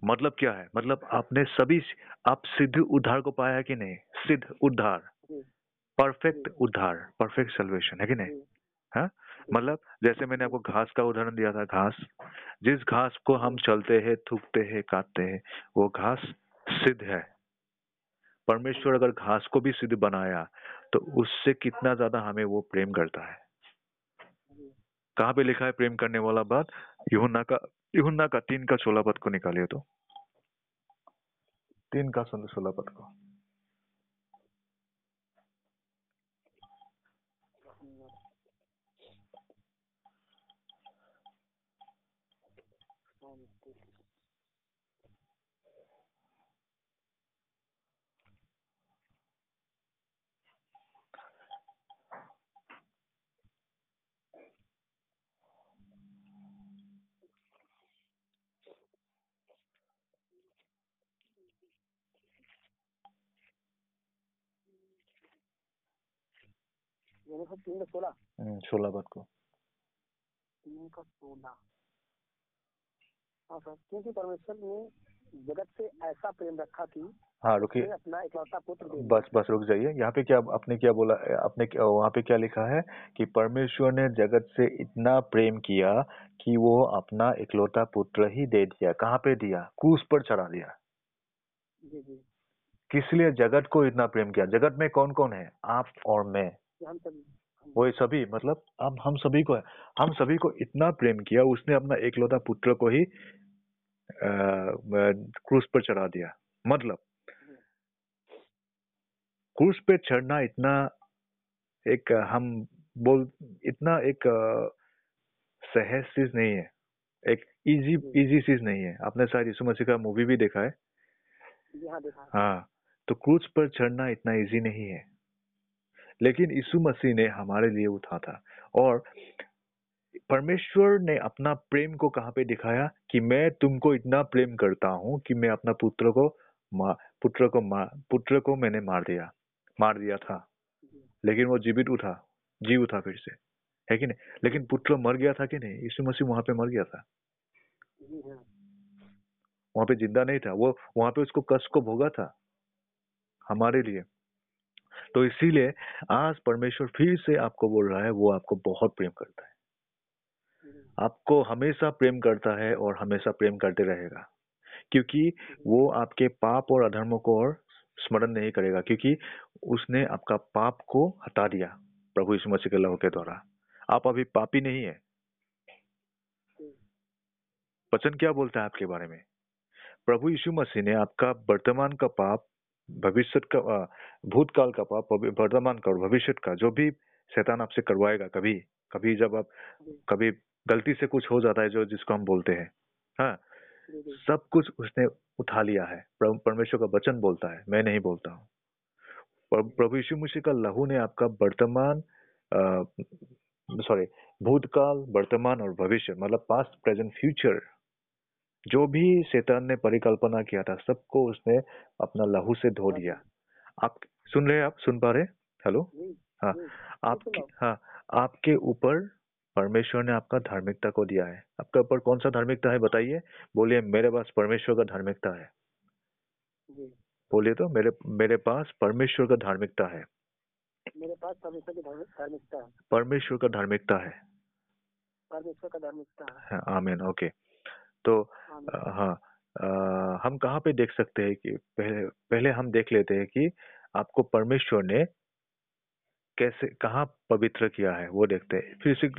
मतलब क्या है? मतलब आपने सभी आप सिद्ध उद्धार को पाया है कि नहीं? सिद्ध उद्धार। परफेक्ट उद्धार। परफेक्ट सल्वेशन है कि नहीं? हाँ? मतलब जैसे मैंने आपको घास का उदाहरण दिया था घास। जिस घास को हम चलते हैं थूकते हैं काटते हैं वो घास सिद्ध है। परमेश्वर अगर घास को भी सिद्ध बनाया तो उससे कितना ज़्यादा हमें वो प्रेम करता है। कहाँ पे लिखा है प्रेम करने वाला बात? युना का युना का, तीन का सोलह पद को निकालिए तो। तीन का सोलह पद को। यानी सर तीन का सोलह सोलह को तीन का सोलह हाँ सर क्योंकि परमेश्वर ने जगत से ऐसा प्रेम रखा कि हाँ रुकिए अपना इकलौता पुत्र बस बस रुक जाइए यहाँ पे क्या आपने क्या बोला आपने क्या- वहाँ पे क्या लिखा है कि परमेश्वर ने जगत से इतना प्रेम किया कि वो अपना इकलौता पुत्र ही दे दिया कहाँ पे दिया क्रूस पर चढ़ा दिया जी जी किस लिए जगत को इतना प्रेम किया जगत में कौन कौन है आप और मैं हम हम- वो सभी मतलब हम हम सभी को हम सभी को इतना प्रेम किया उसने अपना एकलौता पुत्र को ही क्रूस पर चढ़ा दिया। मतलब क्रूस पे चढ़ना इतना एक हम बोल इतना एक सहज चीज़ नहीं है। एक इजी इजी चीज़ नहीं है। आपने शायद यीशु मसीह का मूवी भी देखा है? हाँ हाँ। तो क्रूस पर चढ़ना इतना इजी नहीं है। लेकिन यीशु मसीह ने हमारे लिए उठा था और परमेश्वर ने अपना प्रेम को कहाँ पे दिखाया कि मैं तुमको इतना प्रेम करता हूँ कि मैं अपना पुत्र को पुत्र को पुत्र को मैंने मार दिया मार दिया था। लेकिन वो जीवित उठा जी उठा फिर से। है कि नहीं? लेकिन पुत्र मर गया था कि नहीं? यीशु मसीह वहाँ पे मर गया था। वहाँ पे ज़िंदा नहीं था। वो, वहाँ पे उसको कष्ट को भोगा था। हमारे लिए। तो इसीलिए आज परमेश्वर फिर से आपको बोल रहा है वो आपको बहुत प्रेम करता है। आपको हमेशा प्रेम करता है और हमेशा प्रेम करते रहेगा क्योंकि वो आपके पाप और अधर्मों को और स्मरण नहीं करेगा क्योंकि उसने आपका पाप को हटा दिया प्रभु यीशु मसीह के लहू के द्वारा। आप अभी पापी नहीं है। वचन क्या बोलता है आपके बारे में? प्रभु यीशु मसीह ने आपका वर्तमान का पाप भविष्य का भूतकाल का पाप वर्तमान का और भविष्य का जो भी शैतान आपसे करवाएगा कभी कभी जब आप कभी गलती से कुछ हो जाता है जो जिसको हम बोलते हैं हाँ? सब कुछ उसने उठा लिया है परमेश्वर का वचन बोलता है मैं नहीं बोलता हूँ। प्रभु प्रभु यीशु मसीह का लहू ने आपका वर्तमान सॉरी भूतकाल वर्तमान और भविष्य मतलब पास्ट प्रेजेंट फ्यूचर जो भी शैतान ने परिकल्पना किया था सबको उसने अपना लहू से धो दिया आप सुन रहे हैं? आप सुन पा रहे हेलो हाँ। आपके हाँ। आपके ऊपर परमेश्वर ने आपका धार्मिकता को दिया है। आपके ऊपर कौन सा धार्मिकता है बताइए? बोलिए मेरे पास परमेश्वर का धार्मिकता है। बोलिए तो मेरे मेरे पास परमेश्वर का धार्मिकता है। मेरे पास परमेश्वर की धार्मिकता है। परमेश्वर का धार्मिकता है। परमेश्वर का धार्मिकता है। हाँ, आमीन ओके। तो हाँ अ, हम कहाँ पे देख सकते हैं कि पहले पहले हम देख लेते हैं कि आपको परमेश्वर ने कैसे कहाँ पवित्र किया है वो देखते हैं। फिर से